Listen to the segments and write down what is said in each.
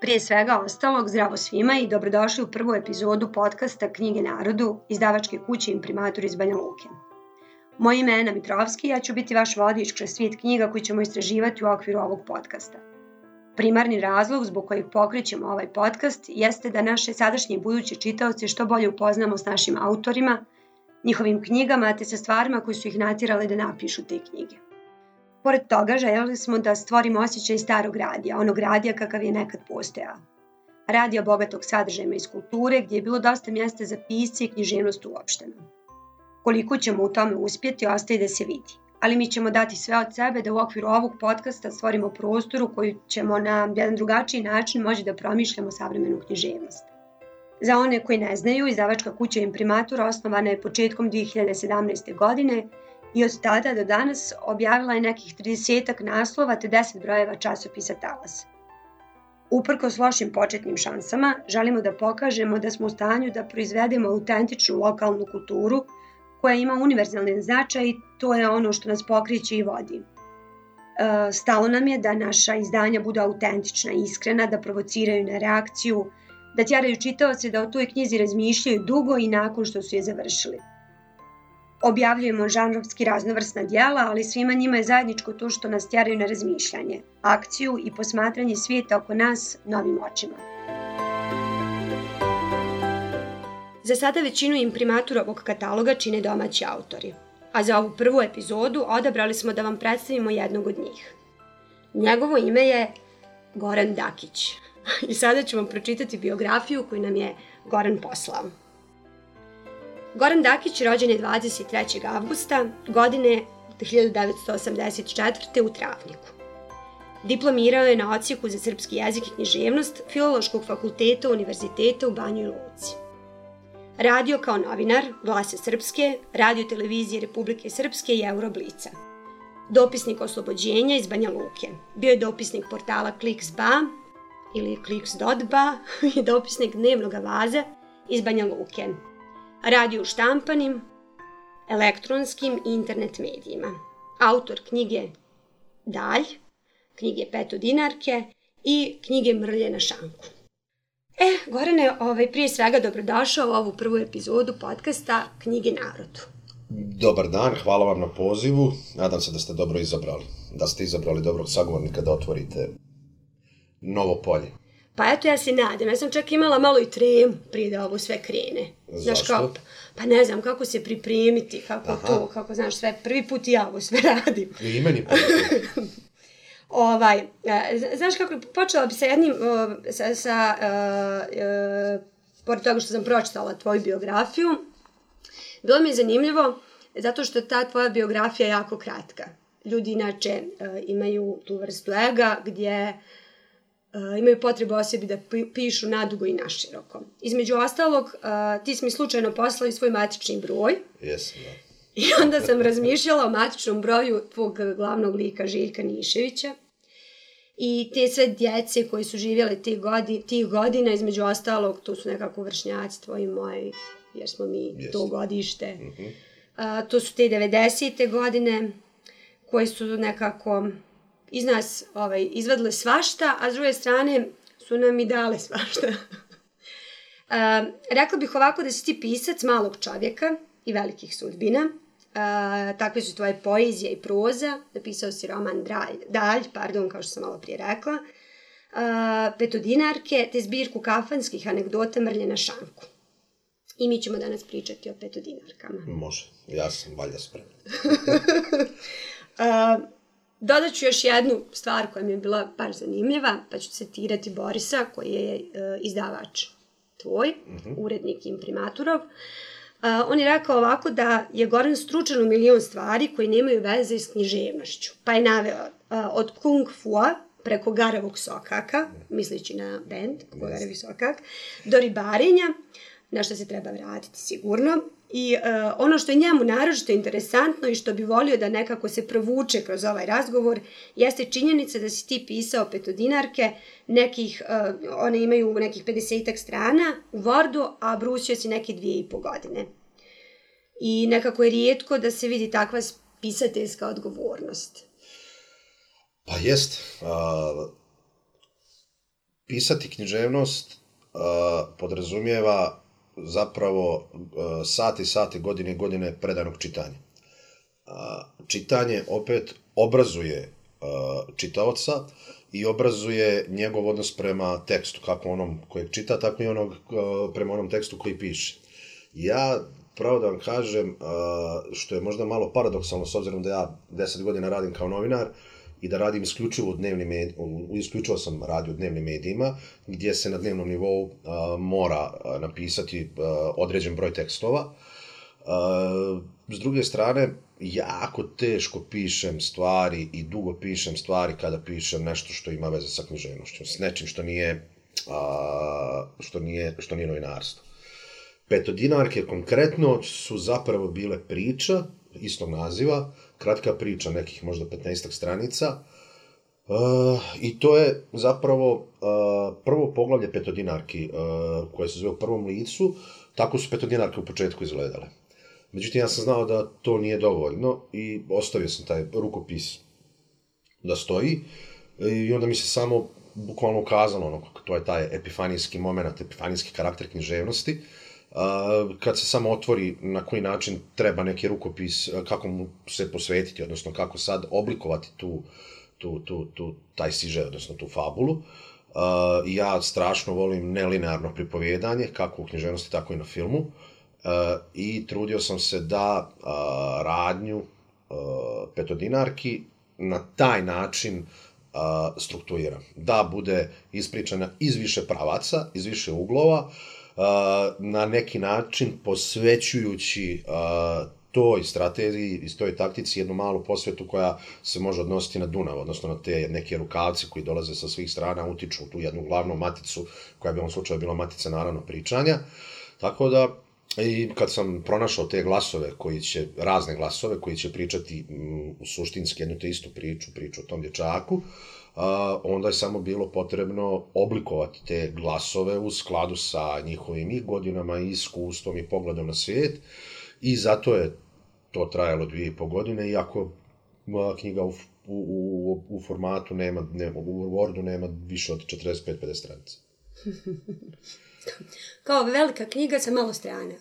Prije svega ostalog, zdravo svima i dobrodošli u prvu epizodu podcasta Knjige narodu izdavačke kuće Imprimatur iz Banja Luke. Moje ime je Ena Mitrovski i ja ću biti vaš vodič kroz svijet knjiga koji ćemo istraživati u okviru ovog podcasta. Primarni razlog zbog kojeg pokrećemo ovaj podcast jeste da naše sadašnje i buduće čitaoce što bolje upoznamo s našim autorima, njihovim knjigama te sa stvarima koji su ih natirale da napišu te knjige. Pored toga, željeli smo da stvorimo osjećaj starog radija, onog radija kakav je nekad postojao. Radija bogatog sadržajima iz kulture, gdje je bilo dosta mjesta za pisce i književnost uopšteno. Koliko ćemo u tome uspjeti, ostaje da se vidi. Ali mi ćemo dati sve od sebe da u okviru ovog podcasta stvorimo prostor u koji ćemo na jedan drugačiji način moći da promišljamo savremenu književnost. Za one koji ne znaju, izdavačka kuća Imprimatur osnovana je početkom 2017. godine i od tada do danas objavila je nekih 30 naslova te 10 brojeva časopisa Talas. Uprko s lošim početnim šansama, želimo da pokažemo da smo u stanju da proizvedemo autentičnu lokalnu kulturu koja ima univerzalni značaj i to je ono što nas pokriće i vodi. E, stalo nam je da naša izdanja budu autentična i iskrena, da provociraju na reakciju, da tjaraju čitaoce da o toj knjizi razmišljaju dugo i nakon što su je završili. Objavljujemo žanrovski raznovrsna dijela, ali svima njima je zajedničko to što nas tjaraju na razmišljanje, akciju i posmatranje svijeta oko nas novim očima. Za sada većinu imprimatura ovog kataloga čine domaći autori, a za ovu prvu epizodu odabrali smo da vam predstavimo jednog od njih. Njegovo ime je Goran Dakić. I sada ću vam pročitati biografiju koju nam je Goran poslao. Goran Dakić rođen je 23. avgusta godine 1984. u Travniku. Diplomirao je na ocijeku za srpski jezik i književnost Filološkog fakulteta Univerziteta u Banju Luci. Radio kao novinar Glase Srpske, Radio televizije Republike Srpske i Euroblica. Dopisnik oslobođenja iz Banja Luke. Bio je dopisnik portala Kliks.ba ili Kliks.ba i dopisnik dnevnog vaza iz Banja Luke radi u štampanim, elektronskim i internet medijima. Autor knjige Dalj, knjige Peto Dinarke i knjige Mrlje na šanku. E, Gorane, ovaj, prije svega dobrodošao u ovu prvu epizodu podcasta Knjige narodu. Dobar dan, hvala vam na pozivu. Nadam se da ste dobro izabrali. Da ste izabrali dobrog sagovornika da otvorite novo polje. Pa eto, ja se nadam. Ja sam čak imala malo i trem prije da ovo sve krene. Znaš kao, pa ne znam kako se pripremiti, kako Aha. to, kako znaš sve, prvi put ja ovo sve radim. I meni ovaj, e, znaš kako, počela bi sa jednim, sa, sa uh, uh, pored toga što sam pročitala tvoju biografiju, bilo mi je zanimljivo zato što ta tvoja biografija je jako kratka. Ljudi inače uh, imaju tu vrstu ega gdje uh, imaju potrebu o sebi da pišu nadugo i naširoko. Između ostalog, uh, ti si mi slučajno poslali svoj matični broj. Jesam, da. I onda sam razmišljala o matičnom broju tvog glavnog lika Željka Niševića. I te sve djece koji su živjeli tih, godi, tih godina, između ostalog, to su nekako vršnjaci tvoji moji, jer smo mi yes. to godište. Mm -hmm. uh, to su te 90. godine, koje su nekako iz nas ovaj, izvadile svašta, a s druge strane su nam i dale svašta. uh, rekla bih ovako da si ti pisac malog čovjeka i velikih sudbina. Uh, takve su tvoje poezija i proza. Napisao si roman Dralj, Dalj, pardon, kao što sam malo prije rekla. Uh, petodinarke, te zbirku kafanskih anegdota Mrlje na šanku. I mi ćemo danas pričati o petodinarkama. Može, ja sam valja spreman. uh, Dodat ću još jednu stvar koja mi je bila baš zanimljiva, pa ću citirati Borisa, koji je e, izdavač tvoj, mm -hmm. urednik imprimaturov. Uh, on je rekao ovako da je Goran stručan u milion stvari koji nemaju veze s književnošću. Pa je naveo uh, od kung fua preko garavog sokaka, misleći na band, garavi sokak, do ribarenja, na što se treba vratiti sigurno, I uh, ono što je njemu naročito interesantno i što bi volio da nekako se provuče kroz ovaj razgovor jeste činjenica da si ti pisao petodinarke, nekih, uh, one imaju nekih 50 strana u Wordu, a brusio si neke dvije i po godine. I nekako je rijetko da se vidi takva pisateljska odgovornost. Pa jest. Uh, pisati književnost uh, podrazumijeva zapravo e, sati, sati, godine, godine predanog čitanja. Čitanje opet obrazuje e, čitaoca i obrazuje njegov odnos prema tekstu, kako onom kojeg čita, tako i onog, e, prema onom tekstu koji piše. Ja, pravo da vam kažem, što je možda malo paradoksalno, s obzirom da ja deset godina radim kao novinar, uh, i da radim isključivo u dnevnim medijima, isključivo sam radio u dnevnim medijima, gdje se na dnevnom nivou a, mora a, napisati a, određen broj tekstova. A, s druge strane, jako teško pišem stvari i dugo pišem stvari kada pišem nešto što ima veze sa književnošću, s nečim što nije, a, što nije, što nije novinarstvo. Petodinarke konkretno su zapravo bile priča istog naziva, kratka priča, nekih možda 15 stranica. Uh, I to je zapravo uh, prvo poglavlje petodinarki uh, koje se zove u prvom licu. Tako su petodinarke u početku izgledale. Međutim, ja sam znao da to nije dovoljno i ostavio sam taj rukopis da stoji. I onda mi se samo bukvalno ukazalo, ono, to je taj epifanijski moment, epifanijski karakter književnosti. Uh, kad se samo otvori na koji način treba neki rukopis, kako mu se posvetiti, odnosno kako sad oblikovati tu, tu, tu, tu taj siže, odnosno tu fabulu. Ja strašno volim nelinearno pripovjedanje, kako u književnosti, tako i na filmu. I trudio sam se da radnju petodinarki na taj način strukturiram. Da bude ispričana iz više pravaca, iz više uglova, uh, na neki način posvećujući toj strategiji i toj taktici jednu malu posvetu koja se može odnositi na Dunav, odnosno na te neke rukavce koji dolaze sa svih strana, utiču tu jednu glavnu maticu, koja bi u ovom slučaju bila matica naravno pričanja. Tako da, i kad sam pronašao te glasove koji će, razne glasove koji će pričati mm, u suštinski jednu te istu priču, priču o tom dječaku, uh, a, onda je samo bilo potrebno oblikovati te glasove u skladu sa njihovim i godinama i iskustvom i pogledom na svijet i zato je to trajalo dvije i po godine, iako knjiga u, u, u, u formatu nema, nema, u Wordu nema više od 45-50 stranica. Kao velika knjiga sa malo strana.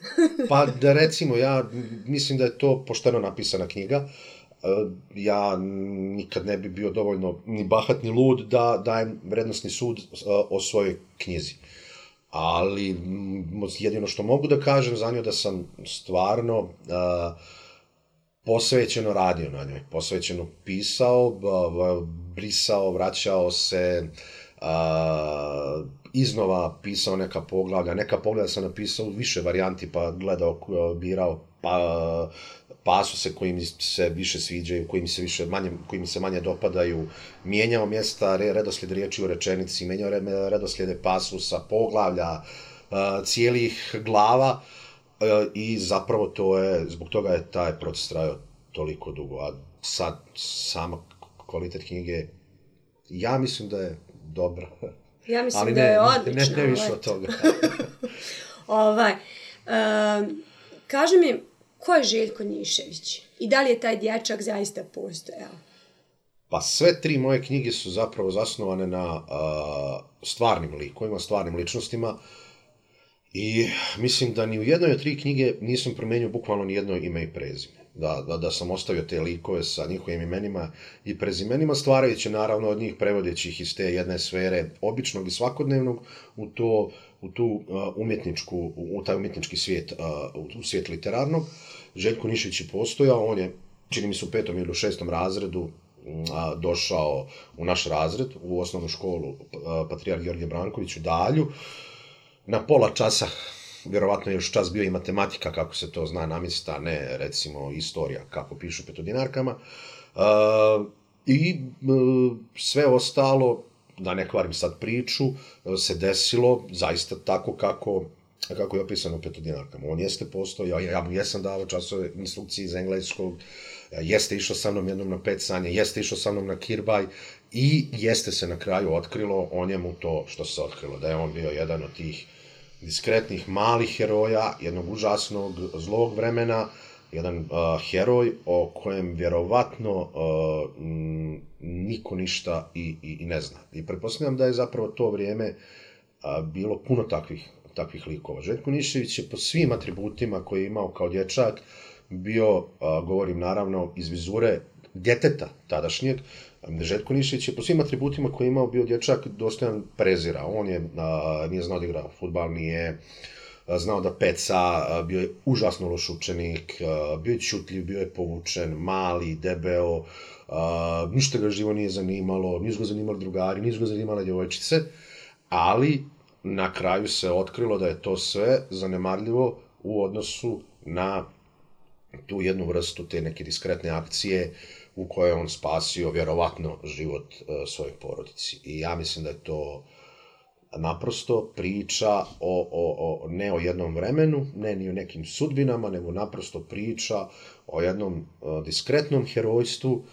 pa da recimo, ja mislim da je to pošteno napisana knjiga. Uh, E, ja nikad ne bi bio dovoljno ni bahat ni lud da dajem vrednostni sud e, o svojoj knjizi. Ali jedino što mogu da kažem za nju da sam stvarno uh, posvećeno radio na njoj, posvećeno pisao, brisao, vraćao se, uh, iznova pisao neka poglavlja, neka poglavlja sam napisao u više varijanti, pa gledao, birao, pa pasuse koji mi se više sviđaju, koji mi se više manje, koji mi se manje dopadaju, mijenjao mjesta, redoslijed riječi u rečenici, mijenjao redoslijede pasusa, poglavlja, cijelih glava i zapravo to je, zbog toga je taj proces trajao toliko dugo, a sad sama kvalitet knjige, ja mislim da je dobra. Ja mislim Ali ne, da je odlična. Ne, ne, ne više od toga. ovaj, um, kaži mi, ko je Željko Nišević i da li je taj dječak zaista postojao? Pa sve tri moje knjige su zapravo zasnovane na uh, stvarnim likovima, stvarnim ličnostima i mislim da ni u jednoj od tri knjige nisam promenio bukvalno ni jedno ime i prezime. Da, da, da sam ostavio te likove sa njihovim imenima i prezimenima, stvarajući naravno od njih prevodeći ih iz te jedne sfere običnog i svakodnevnog u to u tu umjetničku, u taj umjetnički svijet, u svijet literarnog. Željko Nišić je postojao, on je, čini mi se u petom ili u šestom razredu, mm, došao u naš razred, u osnovnu školu uh, Patrijar Georgije Branković u Dalju. Na pola časa, vjerovatno je još čas bio i matematika, kako se to zna namista, a ne recimo istorija, kako pišu petodinarkama. Uh, I sve ostalo, da ne kvarim sad priču, e, se desilo zaista tako kako kako je opisano petodinarkama. On jeste postao, ja, ja mu jesam dao časove instrukcije iz engleskog, e, jeste išao sa mnom jednom na pet sanje, jeste išao sa mnom na kirbaj i jeste se na kraju otkrilo o njemu to što se otkrilo, da je on bio jedan od tih diskretnih malih heroja, jednog užasnog zlog vremena, jedan uh, heroj o kojem vjerovatno uh, niko ništa i, i, i ne zna. I pretpostavljam da je zapravo to vrijeme uh, bilo puno takvih, takvih likova. Željko Nišević je po svim atributima koje je imao kao dječak bio, uh, govorim naravno, iz vizure djeteta tadašnjeg, Željko Nišić je po svim atributima koje je imao bio dječak dostojan prezira. On je, a, nije znao da igra futbal, nije uh, znao da peca, bio je užasno loš učenik, bio je čutljiv, bio je povučen, mali, debeo, ništa ga živo nije zanimalo, nisu ga zanimali drugari, nisu ga zanimale djevojčice, ali na kraju se otkrilo da je to sve zanemarljivo u odnosu na tu jednu vrstu te neke diskretne akcije u kojoj on spasio vjerovatno život uh, svojoj porodici. I ja mislim da je to naprosto priča o, o, o, ne o jednom vremenu, ne ni o nekim sudbinama, nego naprosto priča o jednom o, diskretnom herojstvu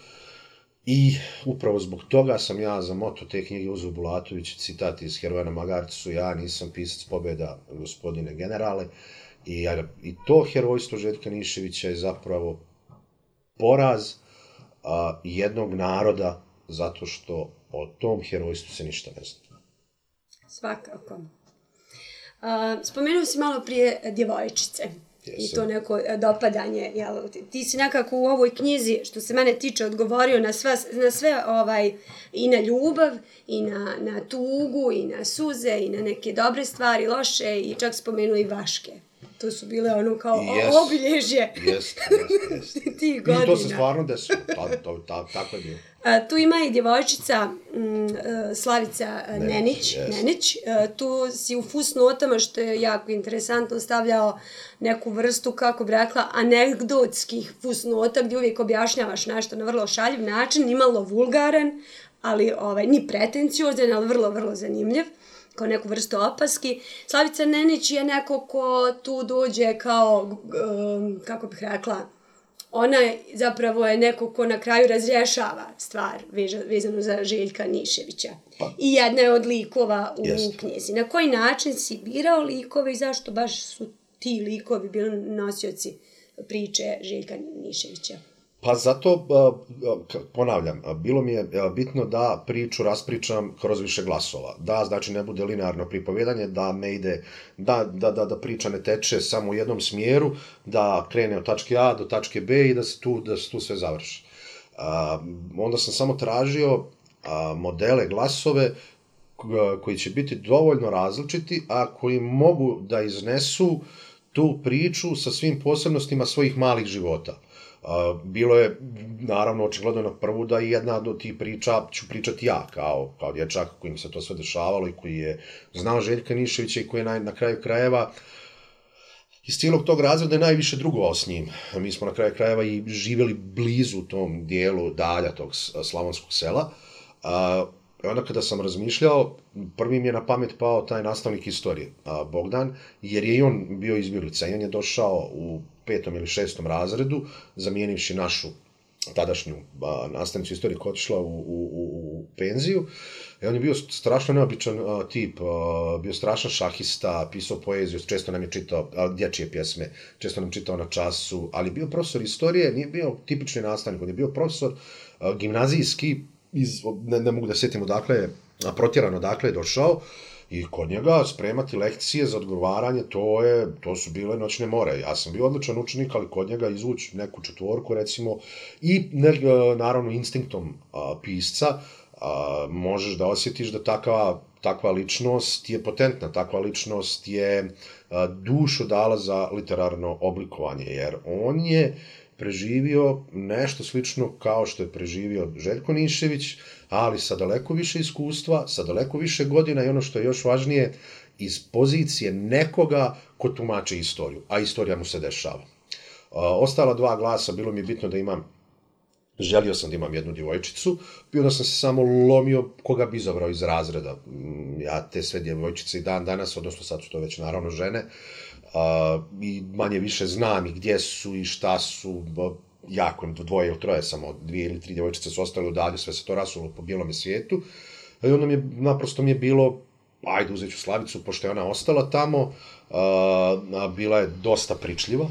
i upravo zbog toga sam ja za moto te knjige uzeo Bulatović citat iz Herojana Magarcu, ja nisam pisac pobjeda gospodine generale, I, I to herojstvo Željka Niševića je zapravo poraz a, jednog naroda zato što o tom herojstvu se ništa ne zna. Svakako. Uh, spomenuo si malo prije djevojčice. Jesam. I to neko e, dopadanje. Jel? Ti si nekako u ovoj knjizi, što se mene tiče, odgovorio na, sva, na sve ovaj, i na ljubav, i na, na tugu, i na suze, i na neke dobre stvari, loše, i čak spomenuo i vaške to su bile ono kao yes. obilježje. Jeste, jeste, jeste. Ti godina. I to se stvarno desilo, ta, to, ta, tako je bilo. Tu ima i djevojčica m, e, Slavica e, Nenić, Nenić, yes. Nenić. E, tu si u fusnotama, što je jako interesantno, stavljao neku vrstu, kako bi rekla, anegdotskih fusnota, gdje uvijek objašnjavaš nešto na vrlo šaljiv način, nimalo vulgaran, ali ovaj, ni pretenciozan, ali vrlo, vrlo zanimljiv kao neku vrstu opaski. Slavica Nenić je neko ko tu dođe kao, um, kako bih rekla, ona je, zapravo je neko ko na kraju razrješava stvar vezanu za Željka Niševića. Pa. I jedna je od likova u Jest. knjizi. Na koji način si birao likove i zašto baš su ti likovi bili nosioci priče Željka Niševića? Pa zato, ponavljam, bilo mi je bitno da priču raspričam kroz više glasova. Da, znači ne bude linearno pripovjedanje, da ne ide, da, da, da, da priča ne teče samo u jednom smjeru, da krene od tačke A do tačke B i da se tu, da se tu sve završi. Onda sam samo tražio modele, glasove, koji će biti dovoljno različiti, a koji mogu da iznesu tu priču sa svim posebnostima svojih malih života bilo je, naravno, očigledno na prvu da i jedna od tih priča ću pričati ja, kao, kao dječak kojim se to sve dešavalo i koji je znao Željka Niševića i koji je na, na kraju krajeva iz cijelog tog razreda je najviše drugovao s njim. Mi smo na kraju krajeva i živjeli blizu tom dijelu dalja tog slavonskog sela. A, onda kada sam razmišljao, prvi mi je na pamet pao taj nastavnik istorije, Bogdan, jer je i on bio izbjeglica i on je došao u petom ili šestom razredu, zamijenivši našu tadašnju a, nastavnicu istorije koja otišla u, u, u, u penziju. I on je bio strašno neobičan a, tip, a, bio strašan šahista, pisao poeziju, često nam je čitao a, dječje pjesme, često nam čitao na času, ali bio profesor istorije, nije bio tipični nastavnik, on je bio profesor a, gimnazijski, iz, ne, ne mogu da sjetim odakle je, protjerano odakle je došao, I kod njega spremati lekcije za odgovaranje, to je to su bile noćne more. Ja sam bio odličan učenik, ali kod njega izvući neku četvorku, recimo, i ne, e, naravno instinktom a, pisca, a, možeš da osjetiš da takva, takva ličnost je potentna, takva ličnost je a, dušu dala za literarno oblikovanje, jer on je preživio nešto slično kao što je preživio Željko Nišević, ali sa daleko više iskustva, sa daleko više godina i ono što je još važnije, iz pozicije nekoga ko tumače istoriju, a istorija mu se dešava. Ostala dva glasa, bilo mi je bitno da imam, želio sam da imam jednu djevojčicu, bio da sam se samo lomio koga bi izabrao iz razreda. Mm, ja te sve djevojčice i dan danas, odnosno sad su to već naravno žene, i manje više znam i gdje su i šta su, jako dvoje ili troje samo, dvije ili tri djevojčice su ostale u dalju, sve se to rasulo po bijelom svijetu. I onda mi je, naprosto mi je bilo, ajde uzet ću Slavicu, pošto je ona ostala tamo, a, bila je dosta pričljiva,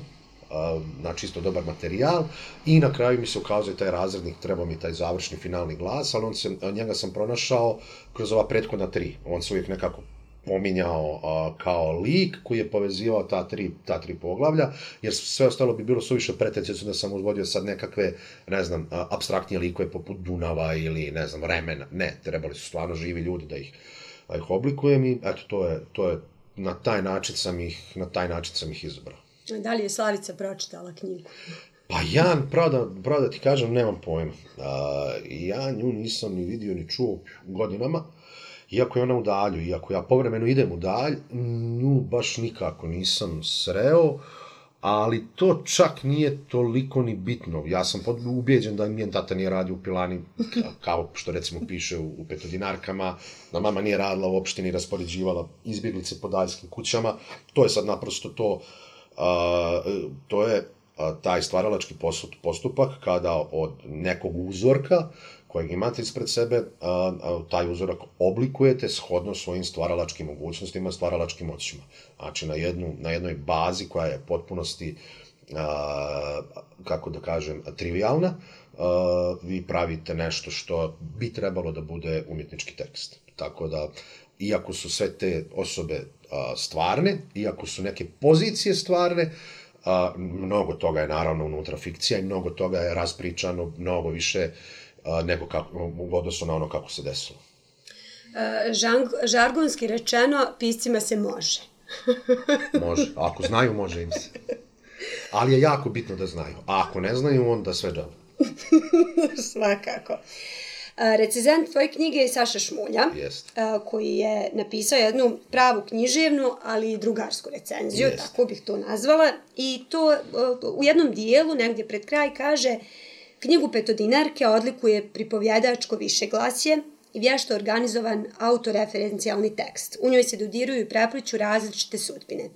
a, na čisto dobar materijal i na kraju mi se ukazuje taj razrednik, treba mi taj završni finalni glas, ali on se, njega sam pronašao kroz ova prethodna tri. On se uvijek nekako pominjao a, kao lik koji je povezivao ta tri, ta tri poglavlja, jer sve ostalo bi bilo suviše pretencijno da sam uzvodio sad nekakve, ne znam, abstraktnije likove poput Dunava ili, ne znam, Remena. Ne, trebali su stvarno živi ljudi da ih, da ih oblikujem i eto, to je, to je, na taj način sam ih, na taj način sam ih izabrao. Da li je Slavica pročitala knjigu? Pa ja, pravo da, pravo da ti kažem, nemam pojma. A, ja nju nisam ni vidio ni čuo godinama iako je ona u dalju, iako ja povremeno idem u dalj, nju baš nikako nisam sreo, ali to čak nije toliko ni bitno. Ja sam pod, ubijeđen da mi tata nije radio u pilani, kao što recimo piše u, u petodinarkama, da mama nije radila u opštini, raspoređivala izbjeglice po daljskim kućama. To je sad naprosto to, a, to je a, taj stvaralački postupak kada od nekog uzorka kojeg imate ispred sebe, a, a, taj uzorak oblikujete shodno svojim stvaralačkim mogućnostima, stvaralačkim moćima. Znači, na, jednu, na jednoj bazi koja je potpunosti, a, kako da kažem, trivialna, a, vi pravite nešto što bi trebalo da bude umjetnički tekst. Tako da, iako su sve te osobe a, stvarne, iako su neke pozicije stvarne, a, mnogo toga je naravno unutra fikcija i mnogo toga je raspričano, mnogo više a, nego kako, u odnosu na ono kako se desilo. E, žang, žargonski rečeno, piscima se može. može, ako znaju, može im se. Ali je jako bitno da znaju. A ako ne znaju, onda sve džabe. Svakako. E, recezent tvoje knjige je Saša Šmulja, Jest. e, koji je napisao jednu pravu književnu, ali i drugarsku recenziju, Jest. tako bih to nazvala. I to u jednom dijelu, negdje pred kraj, kaže Knjigu Petodinarke odlikuje pripovjedačko višeglasje i vješto organizovan autoreferencijalni tekst. U njoj se dodiruju i prepliču različite sudbine.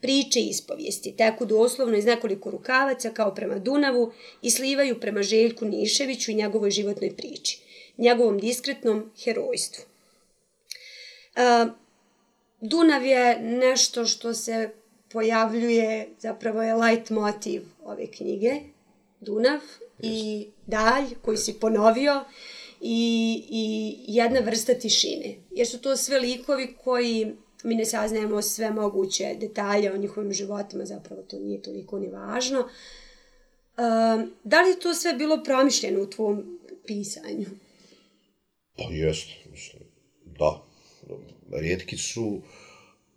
Priče i ispovijesti teku doslovno iz nekoliko rukavaca kao prema Dunavu i slivaju prema Željku Niševiću i njegovoj životnoj priči, njegovom diskretnom herojstvu. Uh, Dunav je nešto što se pojavljuje, zapravo je light motiv ove knjige, Dunav i dalj koji si ponovio i, i jedna vrsta tišine. Jer su to sve likovi koji mi ne saznajemo sve moguće detalje o njihovim životima, zapravo to nije toliko ni važno. Um, da li je to sve bilo promišljeno u tvom pisanju? Pa jest, mislim, da. Rijetki su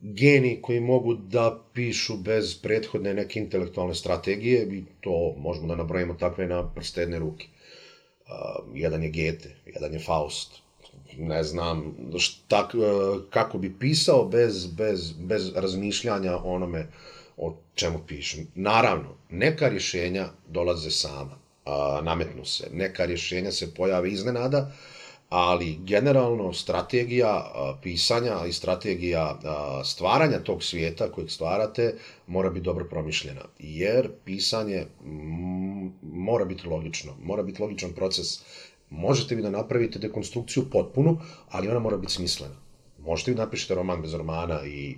geni koji mogu da pišu bez prethodne neke intelektualne strategije i to možemo da nabrojimo takve na prste jedne ruke. Uh, jedan je Goethe, jedan je Faust, ne znam šta, kako bi pisao bez, bez, bez razmišljanja onome o čemu pišem. Naravno, neka rješenja dolaze sama, uh, nametnu se. Neka rješenja se pojave iznenada, ali generalno strategija pisanja i strategija stvaranja tog svijeta kojeg stvarate mora biti dobro promišljena. Jer pisanje mora biti logično, mora biti logičan proces možete vi da napravite dekonstrukciju potpunu, ali ona mora biti smislena. Možete vi da napišete roman bez romana i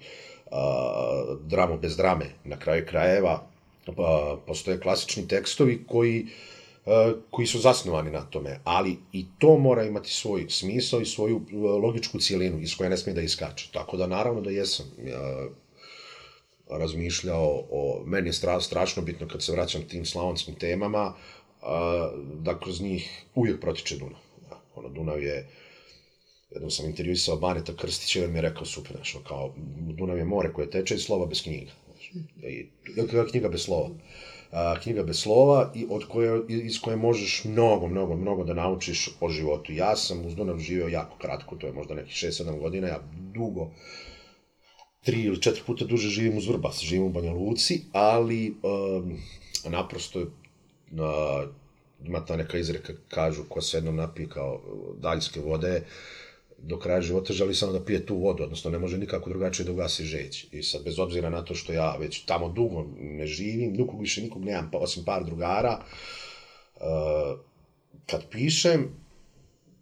a, dramu bez drame. Na kraju krajeva a, postoje klasični tekstovi koji uh, koji su zasnovani na tome, ali i to mora imati svoj smisao i svoju e, logičku cijelinu iz koje ne smije da iskače. Tako da naravno da jesam ja, razmišljao o, meni je stra, strašno bitno kad se vraćam tim slavonskim temama, a, da kroz njih uvijek protiče Dunav. Da, ono, Dunav je, jednom sam intervjuisao Baneta Krstića i on mi je rekao super, znaš, ono, kao, Dunav je more koje teče i slova bez knjiga. I, knjiga bez slova. A, knjiga bez slova i od koje, iz koje možeš mnogo, mnogo, mnogo da naučiš o životu. Ja sam uz Dunav živio jako kratko, to je možda nekih 6-7 godina, ja dugo, tri ili četiri puta duže živim uz Vrbas, živim u Banja Luci, ali um, naprosto je uh, ima ta neka izreka, kažu, ko se jednom napije kao daljske vode, do kraja života želi samo da pije tu vodu, odnosno ne može nikako drugačije da ugasi žeć. I sad, bez obzira na to što ja već tamo dugo ne živim, nikog više nikog nemam, pa, osim par drugara, uh, kad pišem,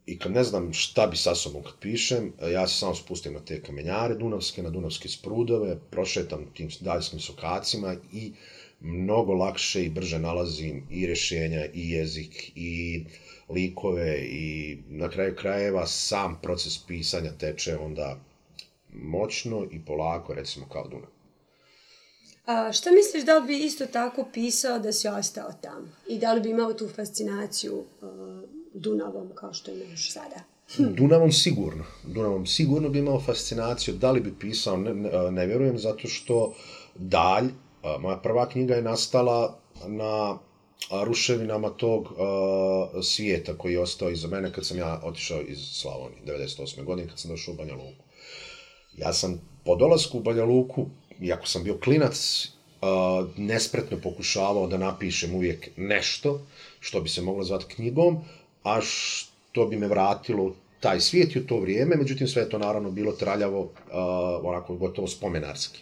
i kad ne znam šta bi sa sobom kad pišem, eh, ja se samo spustim na te kamenjare dunavske, na dunavske sprudove, prošetam tim daljskim sokacima i mnogo lakše i brže nalazim i rješenja i jezik i likove i na kraju krajeva sam proces pisanja teče onda moćno i polako, recimo kao Dunav. A, šta misliš da li bi isto tako pisao da si ostao tamo? I da li bi imao tu fascinaciju uh, Dunavom kao što imaš sada? Hm. Dunavom sigurno. Dunavom sigurno bi imao fascinaciju. Da li bi pisao, ne, ne, ne vjerujem, zato što dalj, moja prva knjiga je nastala na ruševinama tog uh, svijeta koji je ostao iza mene kad sam ja otišao iz Slavonije, 98. godine, kad sam došao u Banja Luku. Ja sam po dolasku u Banja Luku iako sam bio klinac, uh, nespretno pokušavao da napišem uvijek nešto što bi se moglo zvati knjigom, a što bi me vratilo taj svijet i u to vrijeme, međutim sve je to naravno bilo traljavo, uh, onako gotovo spomenarski.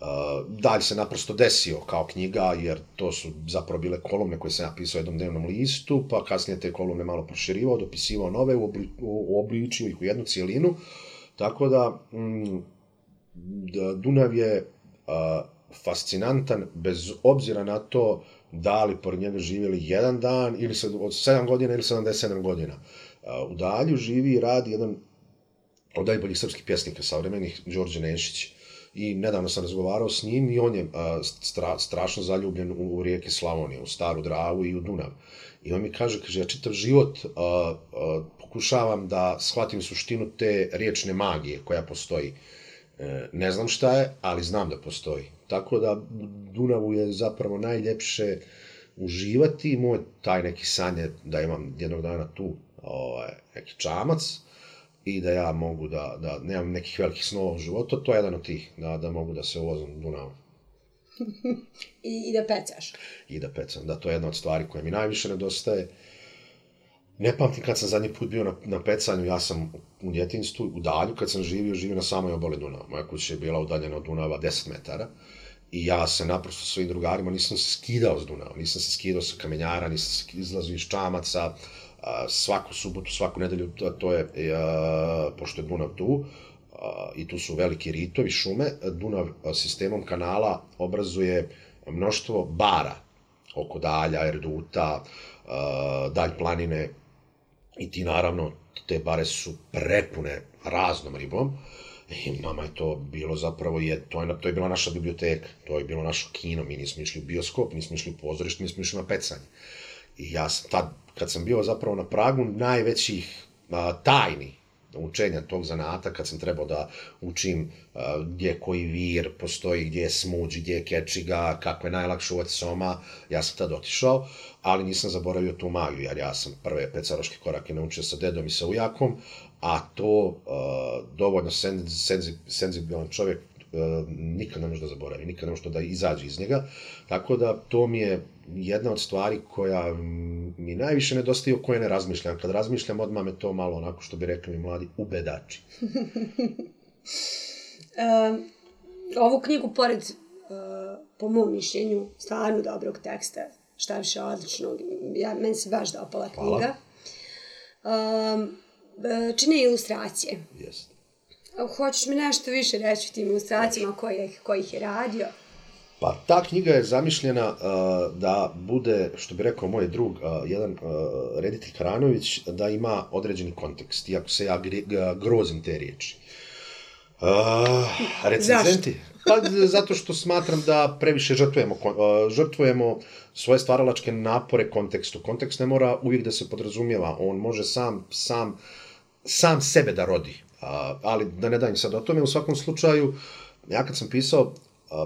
Eh, Dalje se naprosto desio kao knjiga, jer to su zapravo bile kolumne koje sam napisao jednom dnevnom listu, pa kasnije te kolumne malo proširivao, dopisivao nove, uobličio ih u jednu cijelinu, tako da, mm, da Dunav je a, fascinantan bez obzira na to da li pored njega živjeli jedan dan ili se, od 7 godina ili 77 godina. A, u Dalju živi i radi jedan od najboljih srpskih pjesnika savremenih, Đorđe Nešić. I nedavno sam razgovarao s njim i on je a, stra, strašno zaljubljen u, u rijeke Slavonije, u Staru Dravu i u Dunav. I on mi kaže, kaže, ja čitav život a, a, pokušavam da shvatim suštinu te riječne magije koja postoji. E, ne znam šta je, ali znam da postoji. Tako da Dunavu je zapravo najljepše uživati. Moj taj neki san je da imam jednog dana tu ovaj, neki čamac i da ja mogu da, da nemam nekih velikih snova u životu. To je jedan od tih, da, da mogu da se uvozim Dunavu. I, I da pecaš. I da pecam, da to je jedna od stvari koja mi najviše nedostaje. Ne pamtim kad sam zadnji put bio na, na pecanju, ja sam u djetinstvu, u dalju, kad sam živio, živio na samoj obali Dunava. Moja kuća je bila udaljena od Dunava 10 metara. I ja se naprosto svojim drugarima nisam se skidao s Dunava, nisam se skidao sa kamenjara, nisam se izlazio iz čamaca, svaku subotu, svaku nedelju, to, to je, e, pošto je Dunav tu, i tu su veliki ritovi, šume, Dunav sistemom kanala obrazuje mnoštvo bara oko dalja, erduta, dalj planine, I ti naravno, te bare su prepune raznom ribom. I nama je to bilo zapravo, je, to, je, to je bila naša biblioteka, to je bilo naše kino, mi nismo išli u bioskop, nismo išli u pozorište, mi smo išli na pecanje. I ja sam tad, kad sam bio zapravo na pragu najvećih a, tajni učenja tog zanata, kad sam trebao da učim a, gdje koji vir postoji, gdje je smuđ, gdje je kečiga, kako je najlakše uvati soma, ja sam tad otišao, ali nisam zaboravio tu magiju, jer ja sam prve pecaroške korake naučio sa dedom i sa ujakom, a to uh, dovoljno senzibilan čovjek nikad ne može da zaboravi, nikad ne može da izađe iz njega, tako da to mi je jedna od stvari koja mi najviše nedostaje o kojoj ne razmišljam. Kad razmišljam, odmah me to malo, onako što bi rekli mi mladi, ubedači. um, ovu knjigu, pored, uh, po mom mišljenju, stvarno dobrog teksta, šta više odličnog, ja, meni se baš da opala knjiga, um, čine ilustracije. Jeste. Hoćeš mi nešto više reći o tim ilustracijama kojih, kojih je radio? Pa ta knjiga je zamišljena uh, da bude, što bi rekao moj drug, uh, jedan uh, reditelj Hranović, da ima određeni kontekst, iako se ja grozim te riječi. Uh, recenzenti? Pa zato što smatram da previše žrtvujemo, uh, žrtvujemo svoje stvaralačke napore kontekstu. Kontekst ne mora uvijek da se podrazumijeva, on može sam, sam, sam sebe da rodi. A, ali da ne dajem sad o tome, u svakom slučaju, ja kad sam pisao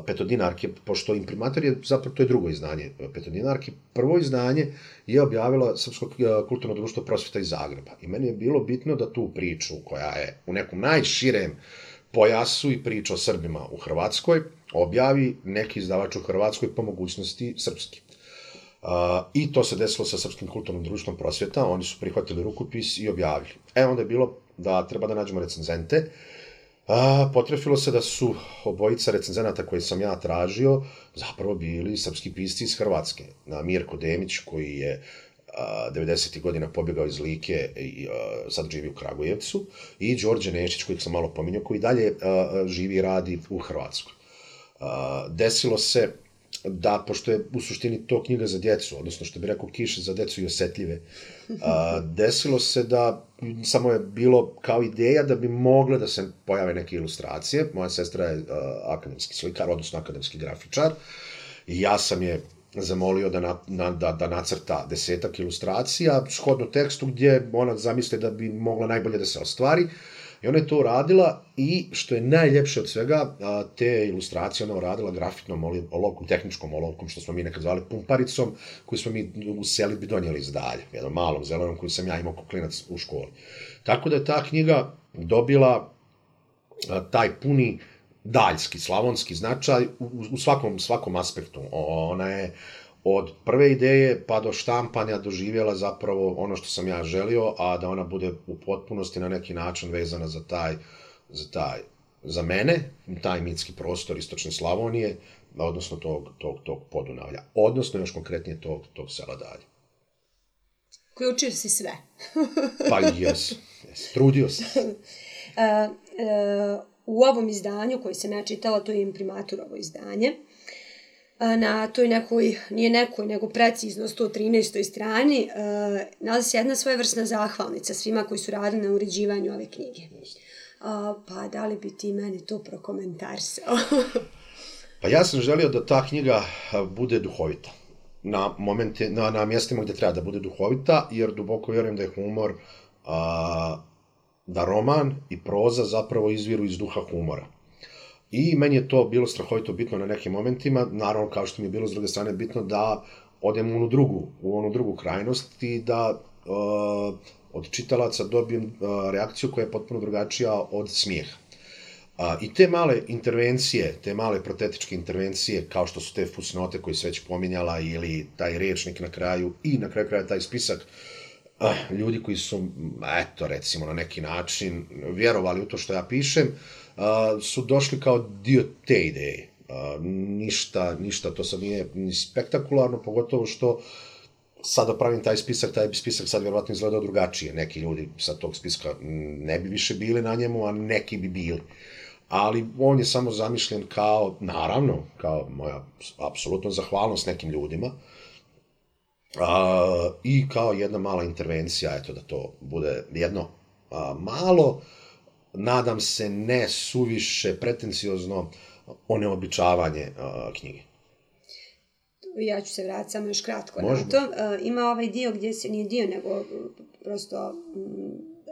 petodinarke, pošto imprimator je zapravo to je drugo izdanje e, petodinarke. Prvo izdanje je objavila Srpsko e, kulturno društvo prosvjeta iz Zagreba. I meni je bilo bitno da tu priču, koja je u nekom najširem pojasu i priča o Srbima u Hrvatskoj, objavi neki izdavač u Hrvatskoj po mogućnosti srpski. Uh, I to se desilo sa Srpskim kulturnim društvom prosvjeta, oni su prihvatili rukopis i objavili. E, onda je bilo da treba da nađemo recenzente, A, potrefilo se da su obojica recenzenata koje sam ja tražio zapravo bili srpski pisci iz Hrvatske. Na Mirko Demić koji je 90. godina pobjegao iz Like i a, sad živi u Kragujevcu i Đorđe Nešić kojeg sam malo pominjao koji dalje a, živi i radi u Hrvatskoj. A, desilo se da, pošto je u suštini to knjiga za djecu, odnosno što bi rekao kiše za djecu i osjetljive, a, desilo se da Mm, samo je bilo kao ideja da bi mogle da se pojave neke ilustracije. Moja sestra je uh, akademski slikar, odnosno akademski grafičar, i ja sam je zamolio da, na, na, da, da nacrta desetak ilustracija, shodno tekstu gdje ona zamisle da bi mogla najbolje da se ostvari. I ona je to uradila i što je najljepše od svega, te ilustracije ona uradila grafitnom olovkom, tehničkom olovkom, što smo mi nekad zvali pumparicom, koju smo mi u selitbi donijeli iz dalje, jednom malom zelenom koju sam ja imao kao klinac u školi. Tako da je ta knjiga dobila taj puni daljski, slavonski značaj u, u svakom, svakom aspektu. Ona je od prve ideje pa do štampanja doživjela zapravo ono što sam ja želio, a da ona bude u potpunosti na neki način vezana za taj, za taj, za mene, taj mitski prostor istočne Slavonije, odnosno tog, tog, tog podunavlja, odnosno još konkretnije tog, tog sela dalje. Koji učio si sve. pa jes, jes, trudio sam. uh, uh, u ovom izdanju koji sam ja čitala, to je imprimaturovo izdanje, na toj nekoj, nije nekoj, nego precizno 113. strani, nalazi se jedna svojevrsna zahvalnica svima koji su radili na uređivanju ove knjige. Pa da li bi ti meni to prokomentarsao? pa ja sam želio da ta knjiga bude duhovita. Na, momente, na, na mjestima gdje treba da bude duhovita, jer duboko vjerujem da je humor a, da roman i proza zapravo izviru iz duha humora. I meni je to bilo strahovito bitno na nekim momentima, naravno kao što mi je bilo s druge strane bitno da odem u onu drugu, u onu drugu krajnost i da uh, od čitalaca dobijem uh, reakciju koja je potpuno drugačija od smijeha. Uh, I te male intervencije, te male protetičke intervencije, kao što su te fusnote koje se već pominjala ili taj rečnik na kraju i na kraju kraja taj spisak uh, ljudi koji su, eto, recimo, na neki način vjerovali u to što ja pišem, uh, su došli kao dio te ideje. A, ništa, ništa, to sad nije ni spektakularno, pogotovo što sada pravim taj spisak, taj spisak sad vjerovatno izgledao drugačije. Neki ljudi sa tog spiska ne bi više bili na njemu, a neki bi bili. Ali on je samo zamišljen kao, naravno, kao moja apsolutno zahvalnost nekim ljudima, A, I kao jedna mala intervencija, eto da to bude jedno a, malo, nadam se ne suviše pretenciozno oneobičavanje knjige. Ja ću se vratiti samo još kratko Možemo. na to. A, ima ovaj dio gdje se nije dio, nego prosto...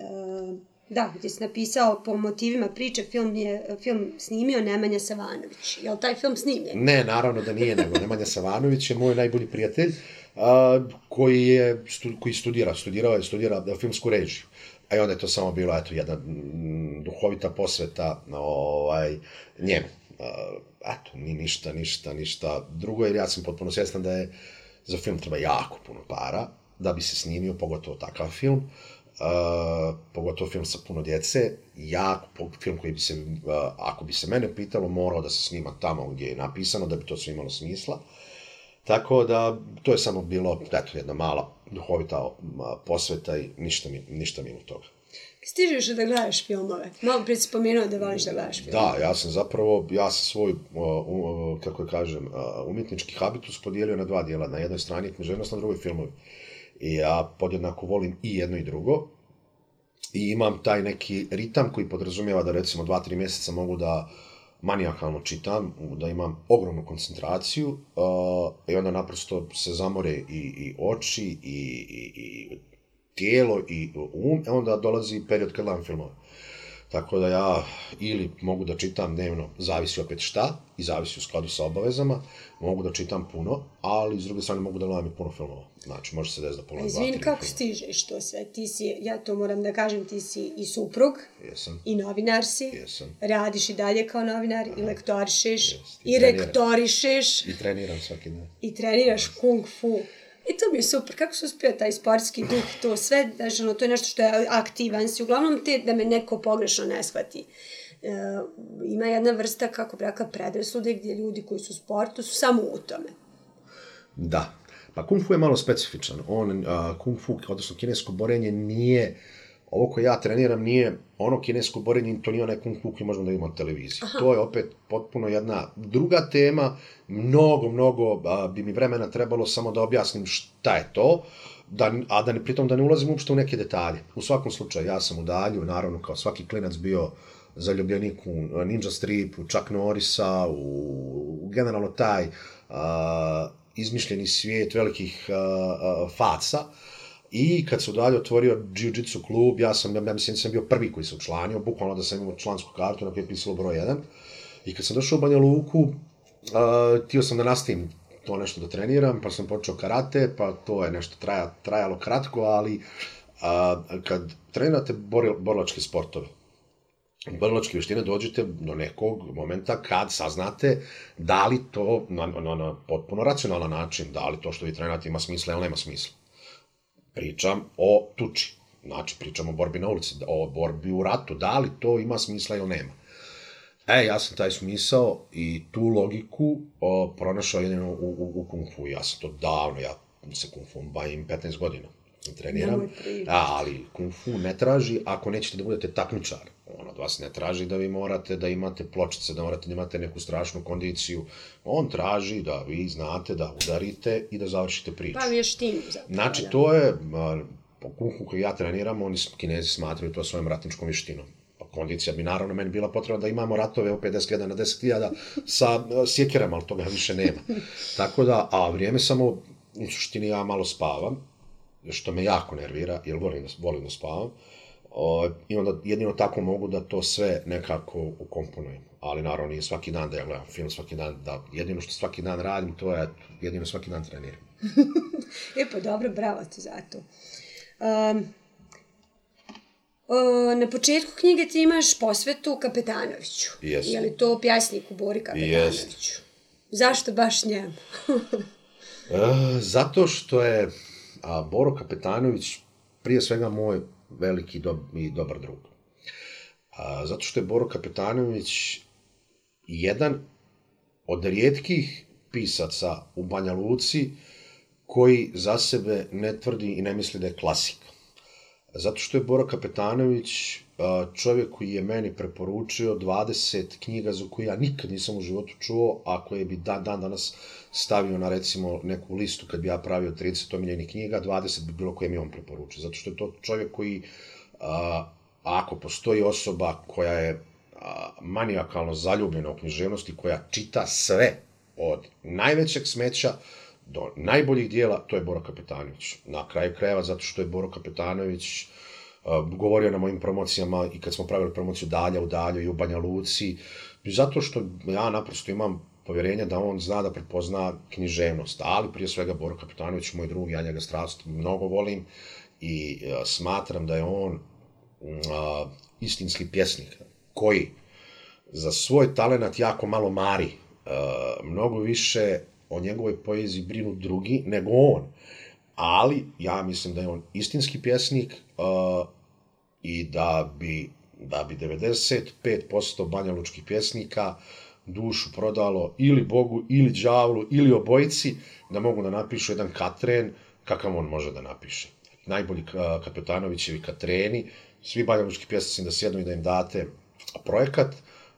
a, Da, gdje si napisao po motivima priče, film je film snimio Nemanja Savanović. Je li taj film snimljen? Ne, naravno da nije, nego Nemanja Savanović je moj najbolji prijatelj a, koji je koji studira, studirao je, studira filmsku režiju. A onda je to samo bilo eto jedna mm, duhovita posveta ovaj njemu. Eto, ni ništa, ništa, ništa drugo, jer ja sam potpuno svjestan da je za film treba jako puno para da bi se snimio, pogotovo takav film. Uh, pogotovo film sa puno djece, jako film koji bi se, uh, ako bi se mene pitalo, morao da se snima tamo gdje je napisano, da bi to sve imalo smisla. Tako da, to je samo bilo, eto, jedna mala duhovita posveta i ništa mi, ništa mi od toga. Stižeš da gledaš filmove? Malo prije si pomenuo da voliš da gledaš filmove. Da, ja sam zapravo, ja sam svoj, kako kažem, umjetnički habitus podijelio na dva dijela. Na jednoj strani je književnost, na drugoj filmovi. I ja podjednako volim i jedno i drugo. I imam taj neki ritam koji podrazumijeva da recimo dva, tri mjeseca mogu da uh, manijakalno čitam, da imam ogromnu koncentraciju uh, i onda naprosto se zamore i, i oči i, i, i tijelo i um, e onda dolazi period kad gledam filmove. Tako da ja ili mogu da čitam dnevno, zavisi opet šta, i zavisi u skladu sa obavezama, mogu da čitam puno, ali s druge strane mogu da gledam i puno filmova. Znači, može se desiti da pogledam dva, Izvin, kako stižeš to sve? Ti si, ja to moram da kažem, ti si i suprug, Jesam. i novinar si, Jesam. radiš i dalje kao novinar, Aha. i lektorišeš, Jest. i, i rektorišeš. I treniram svaki dan. I treniraš kung fu. I to mi je super, kako se uspio taj sportski duh, to sve, znaš, ono, to je nešto što je aktivan si, uglavnom te da me neko pogrešno ne shvati. E, ima jedna vrsta, kako bi rekla, predrasude gdje ljudi koji su u sportu su samo u tome. Da, pa kung fu je malo specifičan. On, uh, kung fu, odnosno kinesko borenje, nije ovo koje ja treniram nije ono kinesko borenje, to nije onaj kung fu koji možemo da imamo na televiziji. Aha. To je opet potpuno jedna druga tema, mnogo, mnogo a, bi mi vremena trebalo samo da objasnim šta je to, da, a da ne, pritom da ne ulazim uopšte u neke detalje. U svakom slučaju, ja sam u dalju, naravno, kao svaki klinac bio zaljubljenik u Ninja Strip, u Chuck Norrisa, u, u generalno taj a, izmišljeni svijet velikih a, a, faca. I kad su dalje otvorio Jiu-Jitsu klub, ja sam, ja mislim, sam bio prvi koji se učlanio, bukvalno da sam imao člansku kartu na kojoj je pisalo broj 1. I kad sam došao u Banja Luku, uh, tio sam da nastavim to nešto da treniram, pa sam počeo karate, pa to je nešto traja, trajalo kratko, ali a, kad trenirate borilačke sportove, borilačke vještine dođete do nekog momenta kad saznate da li to na, na, na potpuno racionalan način, da li to što vi trenirate ima smisla ili nema smisla. Pričam o tuči, znači pričam o borbi na ulici, o borbi u ratu, da li to ima smisla ili nema. E, ja sam taj smisao i tu logiku o, pronašao jedino u, u, u kung fu. Ja sam to davno, ja se kung fu bavim 15 godina. Treniram, a, ali kung fu ne traži ako nećete da budete takmičar. On od vas ne traži da vi morate da imate pločice, da morate da imate neku strašnu kondiciju. On traži da vi znate da udarite i da završite priču. Pa vještinu zapravo. Znači, to je, po kung fu koji ja treniram, oni kinezi smatraju to svojom ratničkom vještinom kondicija bi naravno meni bila potrebna da imamo ratove u 50.000 na 10.000 sa sjekerama, ali toga više nema. Tako da, a vrijeme samo, u suštini ja malo spavam, što me jako nervira, jer volim da, volim da spavam, o, i onda jedino tako mogu da to sve nekako ukomponujem. Ali naravno nije svaki dan da ja gledam film, svaki dan da, jedino što svaki dan radim, to je jedino svaki dan treniram. e pa dobro, bravo ti za to. Um, O, na početku knjige ti imaš posvetu Kapetanoviću. Yes. Je li to pjasnik u Bori Kapetanoviću? Yes. Zašto baš njemu? e, zato što je a, Boro Kapetanović prije svega moj veliki do, i dobar drug. A, zato što je Boro Kapetanović jedan od rijetkih pisaca u Banja Luci koji za sebe ne tvrdi i ne misli da je klasik. Zato što je Bora Kapetanović čovjek koji je meni preporučio 20 knjiga za koje ja nikad nisam u životu čuo, a koje bi dan, dan danas stavio na recimo neku listu kad bi ja pravio 30 omiljenih knjiga, 20 bi bilo koje mi on preporučio. Zato što je to čovjek koji, a, ako postoji osoba koja je a, manijakalno zaljubljena u književnosti, koja čita sve od najvećeg smeća do najboljih dijela, to je Boro Kapetanović. Na kraju krajeva, zato što je Boro Kapetanović uh, govorio na mojim promocijama i kad smo pravili promociju Dalja u Dalju i u Banja Luci, zato što ja naprosto imam povjerenja da on zna da prepozna književnost, ali prije svega Boro Kapetanović, moj drug, ja njega strast mnogo volim i uh, smatram da je on uh, istinski pjesnik koji za svoj talenat jako malo mari, uh, mnogo više o njegovoj poeziji brinu drugi nego on. Ali ja mislim da je on istinski pjesnik uh, i da bi, da bi 95% banjalučkih pjesnika dušu prodalo ili Bogu, ili đavlu, ili obojici, da mogu da napišu jedan katren kakav on može da napiše. Najbolji uh, Kapetanovićevi katreni, svi banjalučki pjesnici da sjednu i da im date projekat,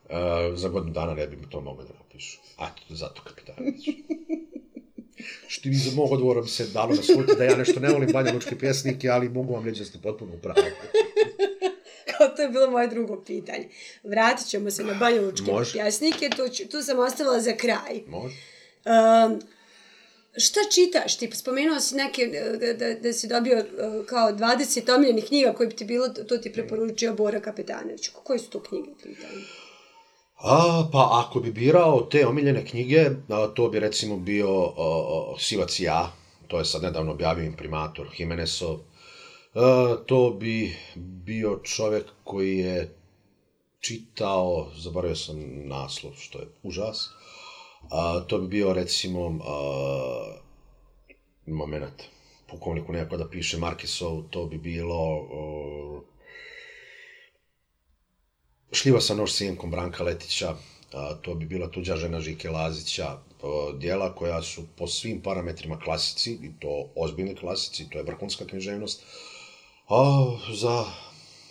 uh, za godinu dana ne bi to mogli da napišu. A, zato Kapitanović. Što vi za mog odgovora bi se dalo da sluti da ja nešto ne volim Banja Lučke pjesnike, ali mogu vam reći da ste potpuno upravo. Kao to je bilo moje drugo pitanje. Vratit ćemo se na Banja Lučke Može. pjesnike, tu, tu sam ostavila za kraj. Može. Um, šta čitaš? Ti spomenuo si neke, da, da, da si dobio uh, kao 20 omiljenih knjiga koje bi ti bilo, to ti preporučio Bora Kapetanović. Koje su to knjige u pitanju? A, pa ako bi birao te omiljene knjige, a, to bi recimo bio a, a, Sivac i ja, to je sad nedavno objavio imprimator Jimenezov. A, e, to bi bio čovjek koji je čitao, zaboravio sam naslov, što je užas. A, to bi bio recimo a, moment, pukovniku nekako da piše Markesov, to bi bilo... A, Šljiva sa nož sinkom Branka Letića, a, to bi bila tuđa žena Žike Lazića, dijela koja su po svim parametrima klasici, i to ozbiljni klasici, to je vrhunska književnost. A, za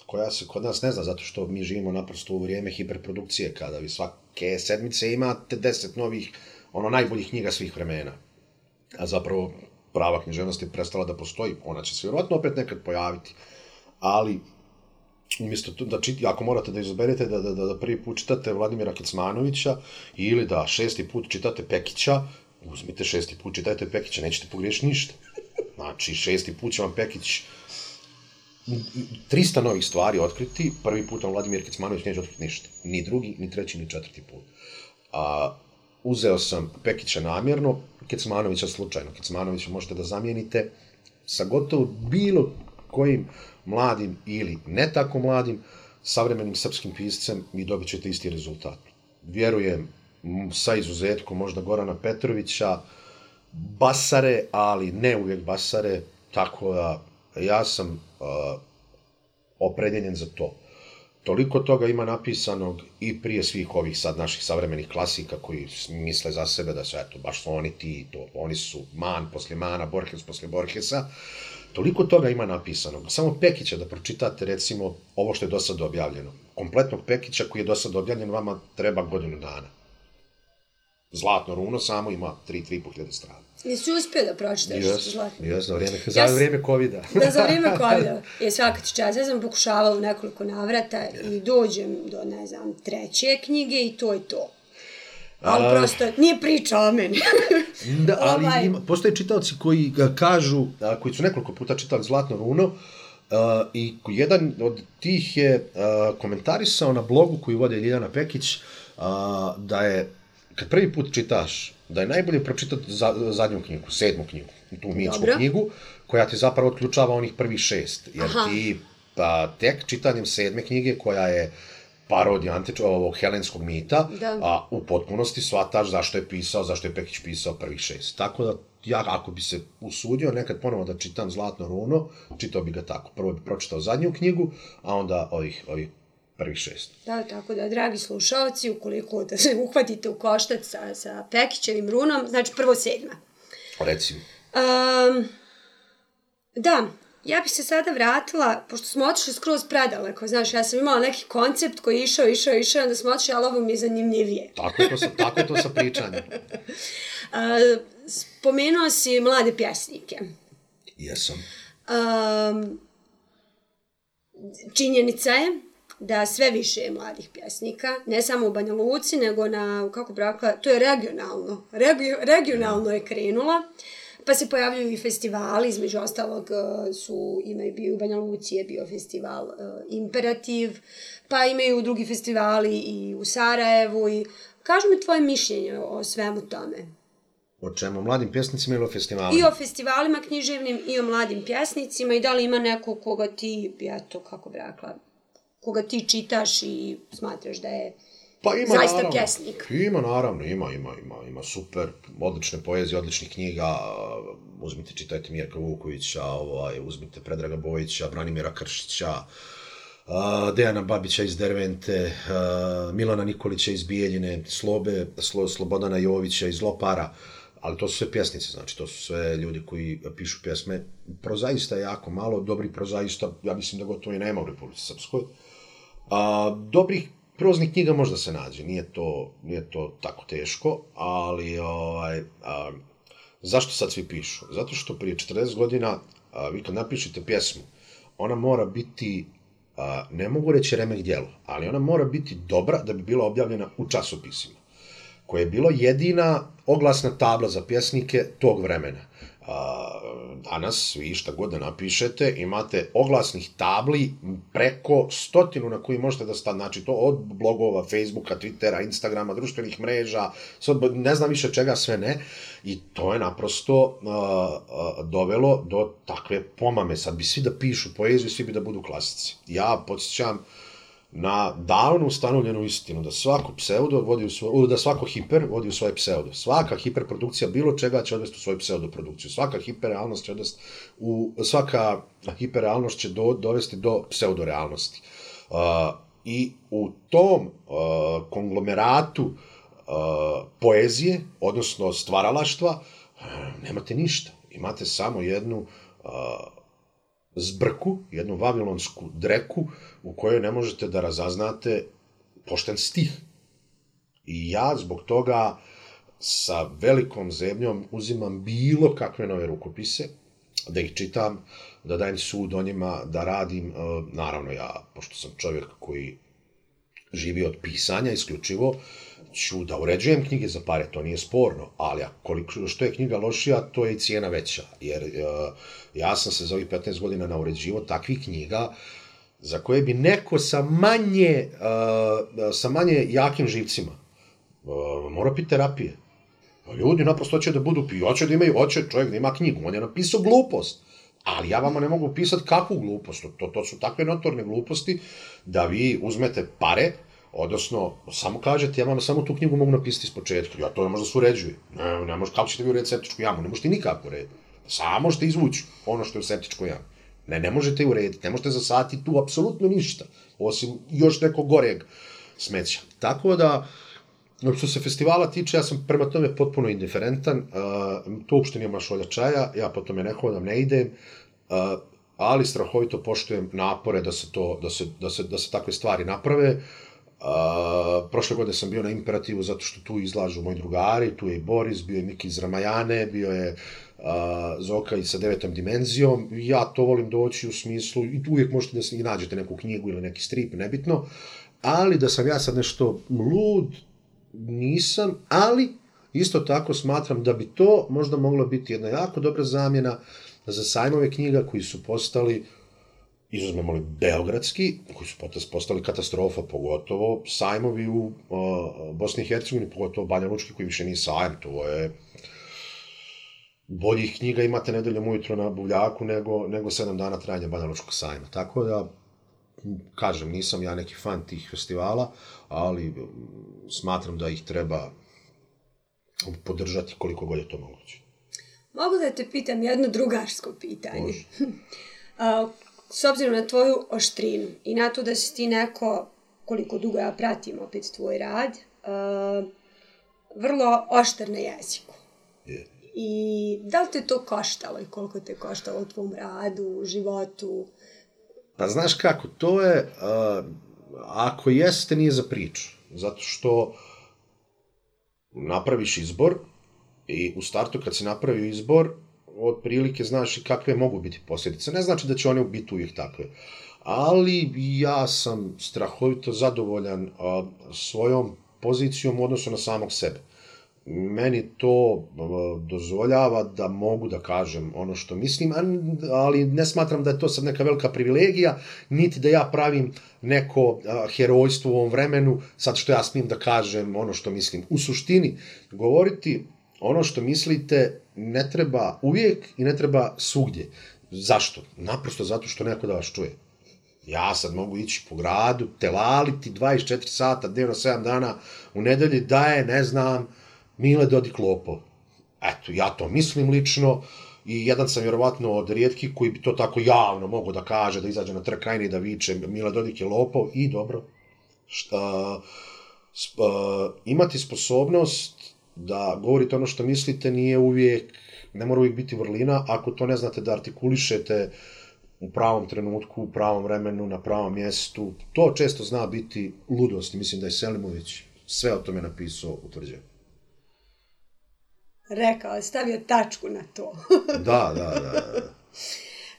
koja se kod nas ne zna, zato što mi živimo naprosto u vrijeme hiperprodukcije, kada vi svake sedmice imate deset novih, ono, najboljih knjiga svih vremena. A zapravo prava književnost je prestala da postoji. Ona će se vjerovatno opet nekad pojaviti. Ali, umjesto to, da čit, ako morate da izaberete da, da, da, da prvi put čitate Vladimira Kecmanovića ili da šesti put čitate Pekića, uzmite šesti put čitajte Pekića, nećete pogriješiti ništa. Znači, šesti put će vam Pekić 300 novih stvari otkriti, prvi put vam Vladimir Kecmanović neće otkriti ništa. Ni drugi, ni treći, ni četvrti put. A, uzeo sam Pekića namjerno, Kecmanovića slučajno. Kecmanovića možete da zamijenite sa gotovo bilo kojim mladim ili ne tako mladim savremenim srpskim piscem i dobit ćete isti rezultat. Vjerujem, sa izuzetkom možda Gorana Petrovića, basare, ali ne uvijek basare, tako da ja sam e, uh, opredjeljen za to. Toliko toga ima napisanog i prije svih ovih sad naših savremenih klasika koji misle za sebe da su, eto, baš su oni ti, to, oni su Man poslije Mana, Borges poslije Borgesa. Toliko toga ima napisanog. Samo Pekića da pročitate, recimo, ovo što je do sada objavljeno. Kompletnog Pekića koji je do sada objavljen, vama treba godinu dana. Zlatno runo samo ima 3-3,5 hiljada strana. Jesi uspio da pročitaš Jes, zlatno? jes, za vrijeme, za Ja s- vrijeme COVID-a. Da, za vrijeme COVID-a. Je svaka ti čast. Ja sam pokušavala u nekoliko navrata i dođem do, ne znam, treće knjige i to je to. Ali prosto, nije priča o meni. Da, ali Ovaj. ima, postoje čitaoci koji ga kažu, a, koji su nekoliko puta čitali Zlatno runo, a, i jedan od tih je a, komentarisao na blogu koji vode Ljiljana Pekić, a, da je, kad prvi put čitaš, da je najbolje pročitati za, zadnju knjigu, sedmu knjigu, tu mitsku knjigu, koja ti zapravo otključava onih prvih šest. Jer Aha. ti pa, tek čitanjem sedme knjige, koja je parodija antič, ovog helenskog mita, Da. a u potpunosti shvataš zašto je pisao, zašto je Pekić pisao prvih šest. Tako da, ja ako bi se usudio nekad ponovo da čitam Zlatno runo, čitao bi ga tako. Prvo bi pročitao zadnju knjigu, a onda ovih, ovih prvih šest. Da, tako da, dragi slušalci, ukoliko da se uhvatite u koštac sa, sa Pekićevim runom, znači prvo sedma. Recimo. Um, da, ja bih se sada vratila, pošto smo otišli skroz predaleko, znaš, ja sam imala neki koncept koji je išao, išao, išao, onda smo otišli, ali ovo mi je zanimljivije. Tako je to sa, tako je to sa pričanjem. Uh, spomenuo si mlade pjesnike. Jesam. Um, činjenica je da sve više je mladih pjesnika, ne samo u Banja Luci, nego na, kako bi rekla, to je regionalno. Regi, regionalno je krenulo, pa se pojavljuju i festivali, između ostalog eh, su, imaju bio u Banja Luci je bio festival uh, Imperativ, pa imaju drugi festivali i u Sarajevu i kaži mi tvoje mišljenje o svemu tome. O čemu? Mladim pjesnicima ili o festivalima? I o festivalima književnim, i o mladim pjesnicima, i da li ima neko koga ti, eto, kako bi rekla, koga ti čitaš i smatraš da je Pa ima zaista naravno. pjesnik. Ima naravno, ima, ima, ima, ima super, odlične poezije, odličnih knjiga, uzmite, čitajte Mirka Vukovića, ovaj, uzmite Predraga Bojića, Branimira Kršića, Dejana Babića iz Dervente, Milana Nikolića iz Bijeljine, Slobe, Slo, Slobodana Jovića iz Lopara, ali to su sve pjesnice, znači to su sve ljudi koji pišu pjesme. Prozaista je jako malo, dobri prozaista, ja mislim da gotovo i nema u Republici Srpskoj. A, dobrih proznih knjiga možda se nađe, nije to, nije to tako teško, ali ovaj, a, zašto sad svi pišu? Zato što prije 40 godina, a, vi kad napišete pjesmu, ona mora biti, a, ne mogu reći remek djelo, ali ona mora biti dobra da bi bila objavljena u časopisima, koja je bilo jedina oglasna tabla za pjesnike tog vremena. A, danas, vi šta god da napišete, imate oglasnih tabli preko stotinu na koji možete da stavite, znači to od blogova, Facebooka, Twittera, Instagrama, društvenih mreža, ne znam više čega sve ne, i to je naprosto dovelo do takve pomame. Sad bi svi da pišu poeziju, svi bi da budu klasici. Ja podsjećam na davno ustanovljenu istinu da svako pseudo vodi u svoj, da svako hiper vodi u svoje pseudo. Svaka hiperprodukcija bilo čega će odvesti u svoju pseudoprodukciju. Svaka hiperrealnost će odvesti u svaka hiperrealnost će do, dovesti do pseudorealnosti. Uh, I u tom uh, konglomeratu uh, poezije, odnosno stvaralaštva, uh, nemate ništa. Imate samo jednu uh, zbrku, jednu vavilonsku dreku u kojoj ne možete da razaznate pošten stih. I ja zbog toga sa velikom zemljom uzimam bilo kakve nove rukopise, da ih čitam, da dajem sud o njima, da radim, e, naravno ja, pošto sam čovjek koji živi od pisanja isključivo, ću da uređujem knjige za pare, to nije sporno, ali koliko, što je knjiga lošija, to je i cijena veća, jer uh, ja sam se za ovih 15 godina nauređivo takvih knjiga za koje bi neko sa manje, uh, sa manje jakim živcima uh, mora piti terapije. Pa ljudi naprosto hoće da budu pi, hoće da imaju, hoće čovjek da ima knjigu, on je napisao glupost. Ali ja vama ne mogu pisati kakvu glupost, to, to su takve notorne gluposti da vi uzmete pare, Odnosno, samo kažete, ja vam samo tu knjigu mogu napisati iz početka, ja to ne možda se uređuje. Ne, ne može, kako ćete vi urediti septičku jamu? Ne možete nikako urediti. Samo možete izvući ono što je u septičkoj jamu. Ne, ne možete urediti, ne možete zasati tu apsolutno ništa, osim još nekog goreg smeća. Tako da, što se festivala tiče, ja sam prema tome potpuno indiferentan, uh, to uopšte nije mašolja čaja, ja po tome ne hodam, ne idem, uh, ali strahovito poštujem napore da se, to, da se, da se, da se takve stvari naprave. Uh, Uh, prošle godine sam bio na imperativu zato što tu izlažu moji drugari, tu je i Boris, bio je Miki iz Ramajane, bio je uh, Zoka i sa devetom dimenzijom. Ja to volim doći u smislu, i tu uvijek možete da i nađete neku knjigu ili neki strip, nebitno, ali da sam ja sad nešto lud, nisam, ali isto tako smatram da bi to možda moglo biti jedna jako dobra zamjena za sajmove knjiga koji su postali uh, izuzmemo li Beogradski, koji su potas postali katastrofa, pogotovo sajmovi u uh, Bosni i Hercegovini, pogotovo Banja Lučki, koji više nije sajm, to je boljih knjiga imate nedeljom ujutro na Buvljaku nego, nego sedam dana trajanja Banja Lučkog sajma. Tako da, kažem, nisam ja neki fan tih festivala, ali smatram da ih treba podržati koliko god je to moguće. Mogu da te pitam jedno drugarsko pitanje? Može. s obzirom na tvoju oštrinu i na to da si ti neko, koliko dugo ja pratim opet tvoj rad, uh, vrlo oštar na jeziku. Yeah. I da li te to koštalo i koliko te koštalo u tvom radu, u životu? Pa znaš kako, to je, uh, ako jeste, nije za priču. Zato što napraviš izbor i u startu kad si napravio izbor, otprilike znaš i kakve mogu biti posljedice. Ne znači da će one biti uvijek takve. Ali ja sam strahovito zadovoljan a, svojom pozicijom u odnosu na samog sebe. Meni to a, dozvoljava da mogu da kažem ono što mislim, ali ne smatram da je to sad neka velika privilegija, niti da ja pravim neko a, herojstvo u ovom vremenu, sad što ja smijem da kažem ono što mislim. U suštini, govoriti ono što mislite ne treba uvijek i ne treba svugdje. Zašto? Naprosto zato što neko da vas čuje. Ja sad mogu ići po gradu, telaliti 24 sata, dnevno 7 dana u nedelji, da je, ne znam, Mile Dodik Lopo. Eto, ja to mislim lično i jedan sam vjerovatno od rijetkih koji bi to tako javno mogu da kaže, da izađe na trg da viče Mile Dodik je Lopov i dobro. Šta, sp, imati sposobnost da govorite ono što mislite nije uvijek, ne mora uvijek biti vrlina, ako to ne znate da artikulišete u pravom trenutku, u pravom vremenu, na pravom mjestu, to često zna biti ludost. Mislim da je Selimović sve o tome napisao, utvrđe. Rekao, je stavio tačku na to. da, da, da. da.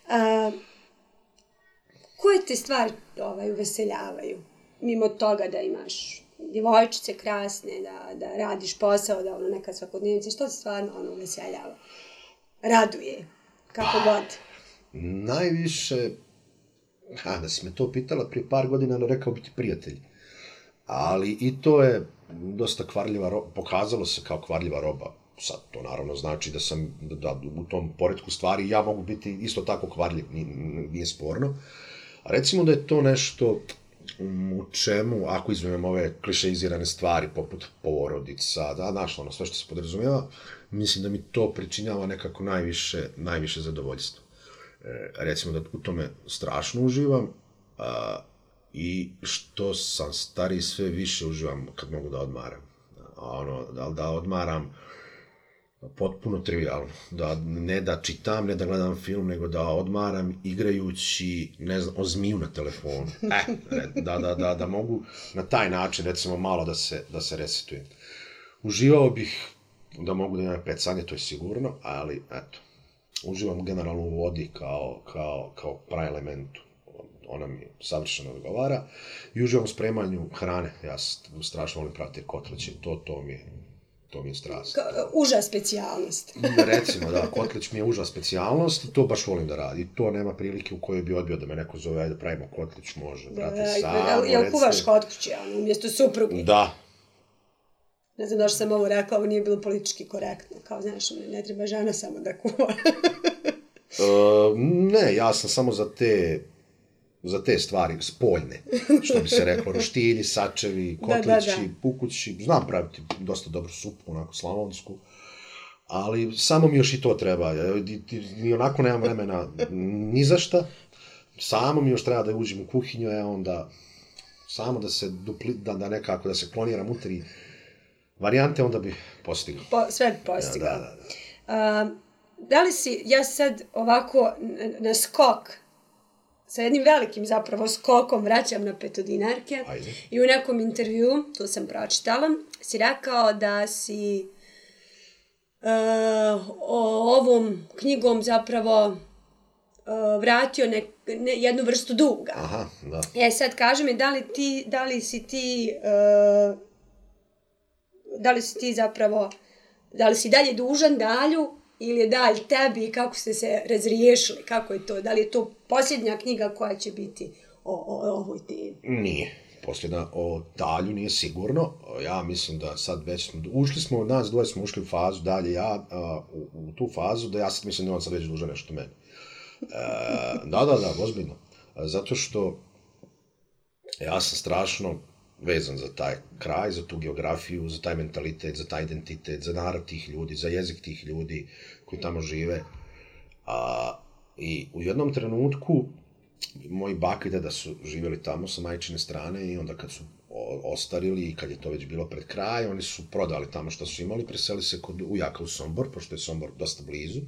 A, koje te stvari ovaj, uveseljavaju? Mimo toga da imaš djevojčice krasne, da, da radiš posao, da ono neka svakodnevnica, što se stvarno ono veseljava? Raduje, kako pa, god. Najviše, a da si me to pitala prije par godina, no rekao biti prijatelj. Ali i to je dosta kvarljiva roba, pokazalo se kao kvarljiva roba. Sad, to naravno znači da sam, da, da u tom poredku stvari ja mogu biti isto tako kvarljiv, nije, nije sporno. A recimo da je to nešto, u čemu, ako izvijem ove klišeizirane stvari, poput porodica, da, znaš, ono, sve što se podrazumijeva, mislim da mi to pričinjava nekako najviše, najviše zadovoljstvo. E, recimo da u tome strašno uživam, a, i što sam stari sve više uživam kad mogu da odmaram. A ono, da, da odmaram potpuno trivialno. Da, ne da čitam, ne da gledam film, nego da odmaram igrajući, ne znam, o zmiju na telefonu. E, da, da, da, da mogu na taj način, recimo, malo da se, da se resetujem. Uživao bih da mogu da imam pecanje, to je sigurno, ali, eto, uživam generalno u vodi kao, kao, kao pravi elementu. Ona mi savršeno odgovara. I uživam spremanju hrane. Ja strašno volim praviti kotliće. To, to mi je to mi je strast. Ka, uža specijalnost. Recimo, da, kotlić mi je uža specijalnost i to baš volim da radi. To nema prilike u kojoj bi odbio da me neko zove, ajde pravimo kotlić, može, brate, da, samo, da, Jel kuvaš kod kuće, ono, umjesto suprugi? Da. Ne znam da što sam ovo rekao, ovo nije bilo politički korektno. Kao, znaš, ne treba žena samo da kuva. uh, ne, ja sam samo za te za te stvari spoljne, što bi se reklo, roštilji, sačevi, kotlići, da, da, da. pukući, znam praviti dosta dobru supu, onako slavonsku, ali samo mi još i to treba, ni onako nemam vremena ni za šta, samo mi još treba da uđem u kuhinju, e onda samo da se dupli, da, da nekako da se kloniram u tri varijante, onda bi postigao. Po, sve bi postigao. Ja, da, da, da. Uh, da li si, ja sad ovako na skok, sa jednim velikim zapravo skokom vraćam na petodinarke. Ajde. I u nekom intervju, to sam pročitala, si rekao da si uh, o, ovom knjigom zapravo uh, vratio ne, ne, jednu vrstu duga. Aha, da. E sad kaži mi, da li, ti, da li si ti uh, da li si ti zapravo da li si dalje dužan dalju ili je dalj tebi, kako ste se razriješili, kako je to, da li je to posljednja knjiga koja će biti o, o, o ovoj temi? Nije. Posljedna o dalju nije sigurno. Ja mislim da sad već smo, ušli smo, nas dvoje smo ušli u fazu dalje, ja a, u, u, tu fazu, da ja sad mislim da on sad već duže nešto meni. E, da, da, da, ozbiljno. Zato što ja sam strašno vezan za taj kraj, za tu geografiju, za taj mentalitet, za taj identitet, za narod tih ljudi, za jezik tih ljudi koji tamo žive. A, I u jednom trenutku, moji baka i deda su živjeli tamo sa majčine strane i onda kad su ostarili i kad je to već bilo pred kraj, oni su prodali tamo što su imali, preseli se kod ujaka u Sombor, pošto je Sombor dosta blizu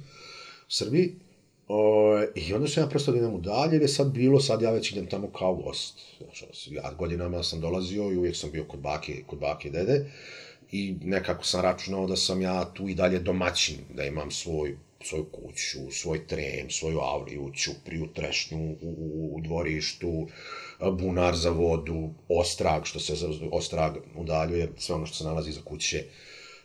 Srbiji, O, I onda sam ja prestao da idem u dalje, jer je sad bilo, sad ja već idem tamo kao gost. Znači, ono, ja godinama sam dolazio i uvijek sam bio kod bake, kod bake i dede. I nekako sam računao da sam ja tu i dalje domaćin, da imam svoj, svoju kuću, svoj trem, svoju avliju, ćupriju, trešnju u, u, u dvorištu, bunar za vodu, ostrag, što se ostrag udaljuje, sve ono što se nalazi iza kuće.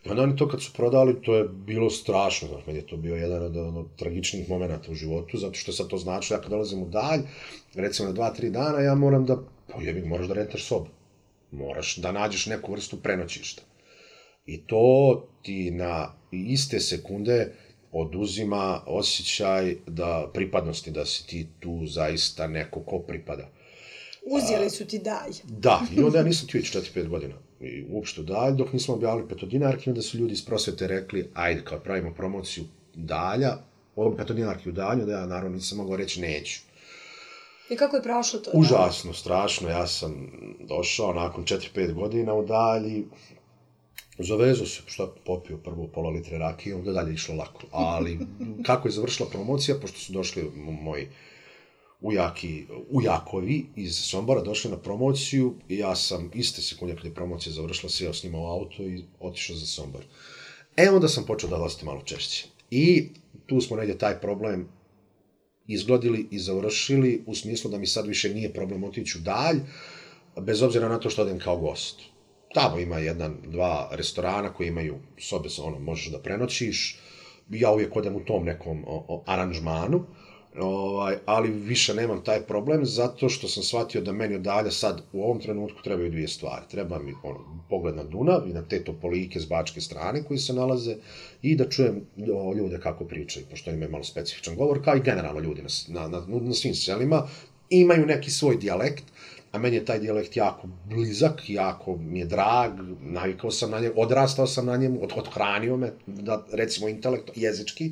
I onda oni to kad su prodali, to je bilo strašno, znači, meni je to bio jedan od, od tragičnih momenta u životu, zato što sad to znači, ja kad dolazim u dalj, recimo na dva, tri dana, ja moram da, pojebim, moraš da rentaš sobu. Moraš da nađeš neku vrstu prenoćišta. I to ti na iste sekunde oduzima osjećaj da pripadnosti, da si ti tu zaista neko ko pripada. Uzijeli su ti dalj. Da, i onda ja nisam ti već 4-5 godina i uopšte dalj, dok nismo objavili petodinarki, onda su ljudi iz prosvete rekli, ajde, kao pravimo promociju dalja, ovo petodinarki u dalju, da ja naravno nisam mogao reći neću. I kako je prošlo to? Užasno, strašno, ja sam došao nakon 4-5 godina u dalji, Zavezao se, što popio prvo pola litre rakije, onda dalje išlo lako. Ali kako je završila promocija, pošto su došli moji ujaki, ujakovi iz Sombora došli na promociju i ja sam iste sekunde kad je promocija završila, sjeo s njima u auto i otišao za Sombor. E onda sam počeo da dolaziti malo češće. I tu smo negdje taj problem izgledili i završili u smislu da mi sad više nije problem otići u dalj, bez obzira na to što odem kao gost. Tamo ima jedan, dva restorana koji imaju sobe, ono, možeš da prenoćiš. Ja uvijek odem u tom nekom o, o, aranžmanu. Ovaj, ali više nemam taj problem zato što sam shvatio da meni odalje sad u ovom trenutku trebaju dvije stvari. Treba mi ono, pogled na Dunav i na te topolike s bačke strane koji se nalaze i da čujem o, ljude kako pričaju, pošto imaju malo specifičan govor, kao i generalno ljudi na, na, na, na svim selima imaju neki svoj dijalekt, a meni je taj dijalekt jako blizak, jako mi je drag, navikao sam na njemu, odrastao sam na njemu, od, odhranio me, da, recimo intelekt, jezički,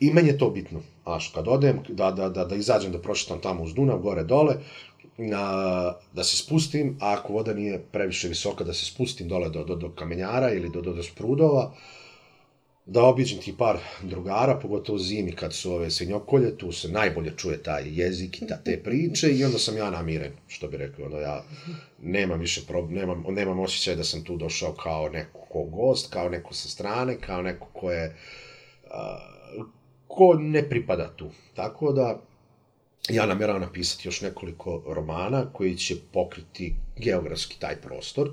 I meni je to bitno. Aš, kad odem, da, da, da, da izađem, da prošetam tamo uz Dunav, gore, dole, a, da se spustim, a ako voda nije previše visoka, da se spustim dole do, do, do kamenjara ili do, do, do sprudova, da obiđem ti par drugara, pogotovo zimi kad su ove svinjokolje, tu se najbolje čuje taj jezik i ta, te priče i onda sam ja namiren, što bi rekao, onda ja nemam više problem, nemam, nemam osjećaj da sam tu došao kao neko ko gost, kao neko sa strane, kao neko ko je, uh, ko ne pripada tu. Tako da, ja namjeravam napisati još nekoliko romana koji će pokriti geografski taj prostor.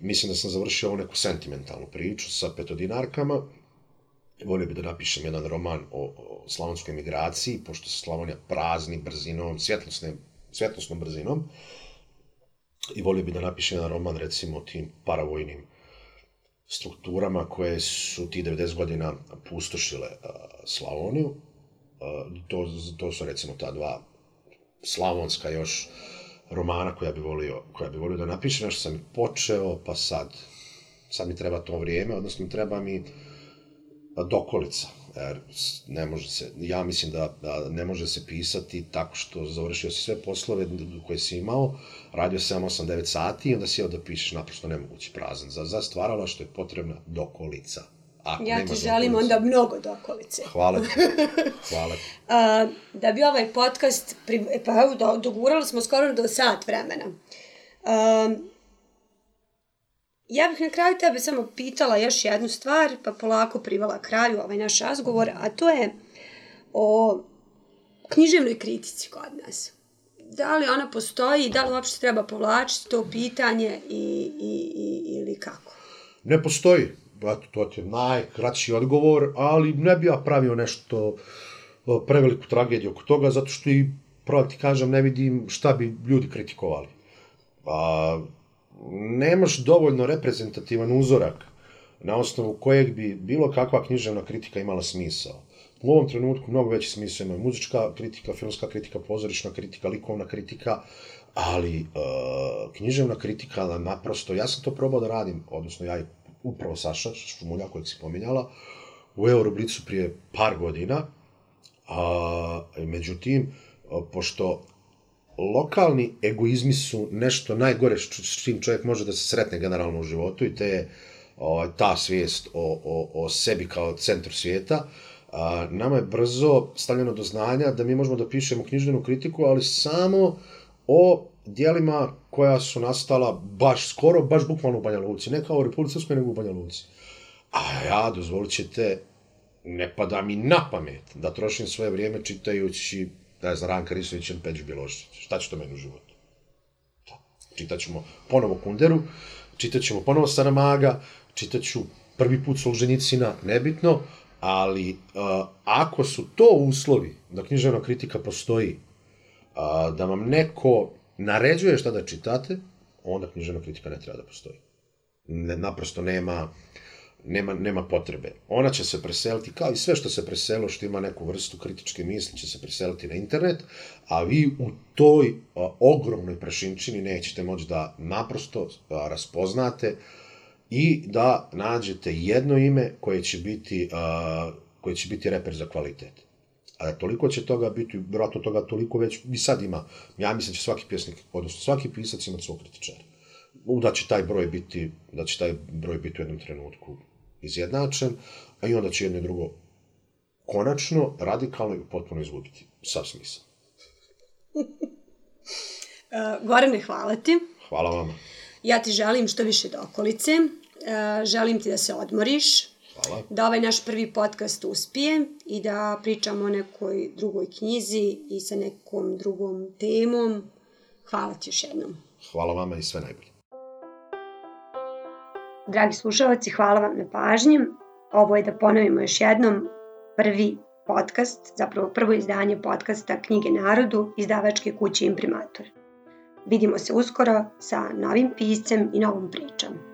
Mislim da sam završio ovu neku sentimentalnu priču sa petodinarkama, volio bi da napišem jedan roman o, o slavonskoj migraciji, pošto se Slavonija prazni brzinom, svjetlosnom brzinom, i volio bi da napišem jedan roman, recimo, o tim paravojnim strukturama koje su ti 90 godina pustošile uh, Slavoniju. Uh, to, to su, recimo, ta dva slavonska još romana koja bi volio, koja bi volio da napišem, nešto sam počeo, pa sad, sad mi treba to vrijeme, odnosno treba mi dokolica. Jer ne može se, ja mislim da, da ne može se pisati tako što završio si sve poslove koje si imao, radio 7, 8, 9 sati i onda si da pišeš naprosto nemogući prazan. Za, za stvarala što je potrebna dokolica. Ako ja ti želim dokolice. onda mnogo dokolice. Hvala ti. Hvala ti. A, da bi ovaj podcast, pri, pa evo, dogurali smo skoro do sat vremena. Um, Ja bih na kraju tebe samo pitala još jednu stvar, pa polako privala kraju ovaj naš razgovor, a to je o književnoj kritici kod nas. Da li ona postoji, da li uopšte treba povlačiti to pitanje i, i, i, ili kako? Ne postoji. Eto, to je najkraći odgovor, ali ne bi ja pravio nešto preveliku tragediju oko toga, zato što i, pravo ti kažem, ne vidim šta bi ljudi kritikovali. A, nemaš dovoljno reprezentativan uzorak na osnovu kojeg bi bilo kakva književna kritika imala smisao. U ovom trenutku mnogo veći smisao ima muzička kritika, filmska kritika, pozorišna kritika, likovna kritika, ali e, književna kritika naprosto, ja sam to probao da radim, odnosno ja i upravo Saša Šumulja kojeg si pominjala, u Euroblicu prije par godina, a, međutim, e, pošto lokalni egoizmi su nešto najgore s čim čovjek može da se sretne generalno u životu i te o, ta svijest o, o, o sebi kao centru svijeta. A, nama je brzo stavljeno do znanja da mi možemo da pišemo književnu kritiku, ali samo o dijelima koja su nastala baš skoro, baš bukvalno u Banja Luci. Ne kao u Republici Srpskoj, nego u Banja Luci. A ja, dozvolit ćete, ne pada mi na pamet da trošim svoje vrijeme čitajući da je za Ranka Risovićem Peđu Bjelošić. Šta će to meni u životu? Da. Čitaćemo ponovo Kunderu, čitaćemo ponovo Saramaga, čitaću prvi put Solženicina, nebitno, ali uh, ako su to uslovi da književna kritika postoji, uh, da vam neko naređuje šta da čitate, onda književna kritika ne treba da postoji. Ne, naprosto nema, nema, nema potrebe. Ona će se preseliti, kao i sve što se preselo, što ima neku vrstu kritičke misli, će se preseliti na internet, a vi u toj a, ogromnoj prašinčini nećete moći da naprosto a, raspoznate i da nađete jedno ime koje će biti, a, koje će biti reper za kvalitet. A toliko će toga biti, vjerojatno toga toliko već i sad ima. Ja mislim da će svaki pjesnik, odnosno svaki pisac imati svog kritičara. Da će taj broj biti, da će taj broj biti u jednom trenutku izjednačen, a i onda će jedno i drugo konačno, radikalno i potpuno izgubiti sav smisla. uh, Gorane, hvala ti. Hvala vama. Ja ti želim što više do okolice. Uh, želim ti da se odmoriš. Hvala. Da ovaj naš prvi podcast uspije i da pričamo o nekoj drugoj knjizi i sa nekom drugom temom. Hvala ti još jednom. Hvala vama i sve najbolje. Dragi slušalci, hvala vam na pažnji. Ovo je da ponovimo još jednom prvi podcast, zapravo prvo izdanje podcasta Knjige narodu izdavačke kuće Imprimator. Vidimo se uskoro sa novim piscem i novom pričom.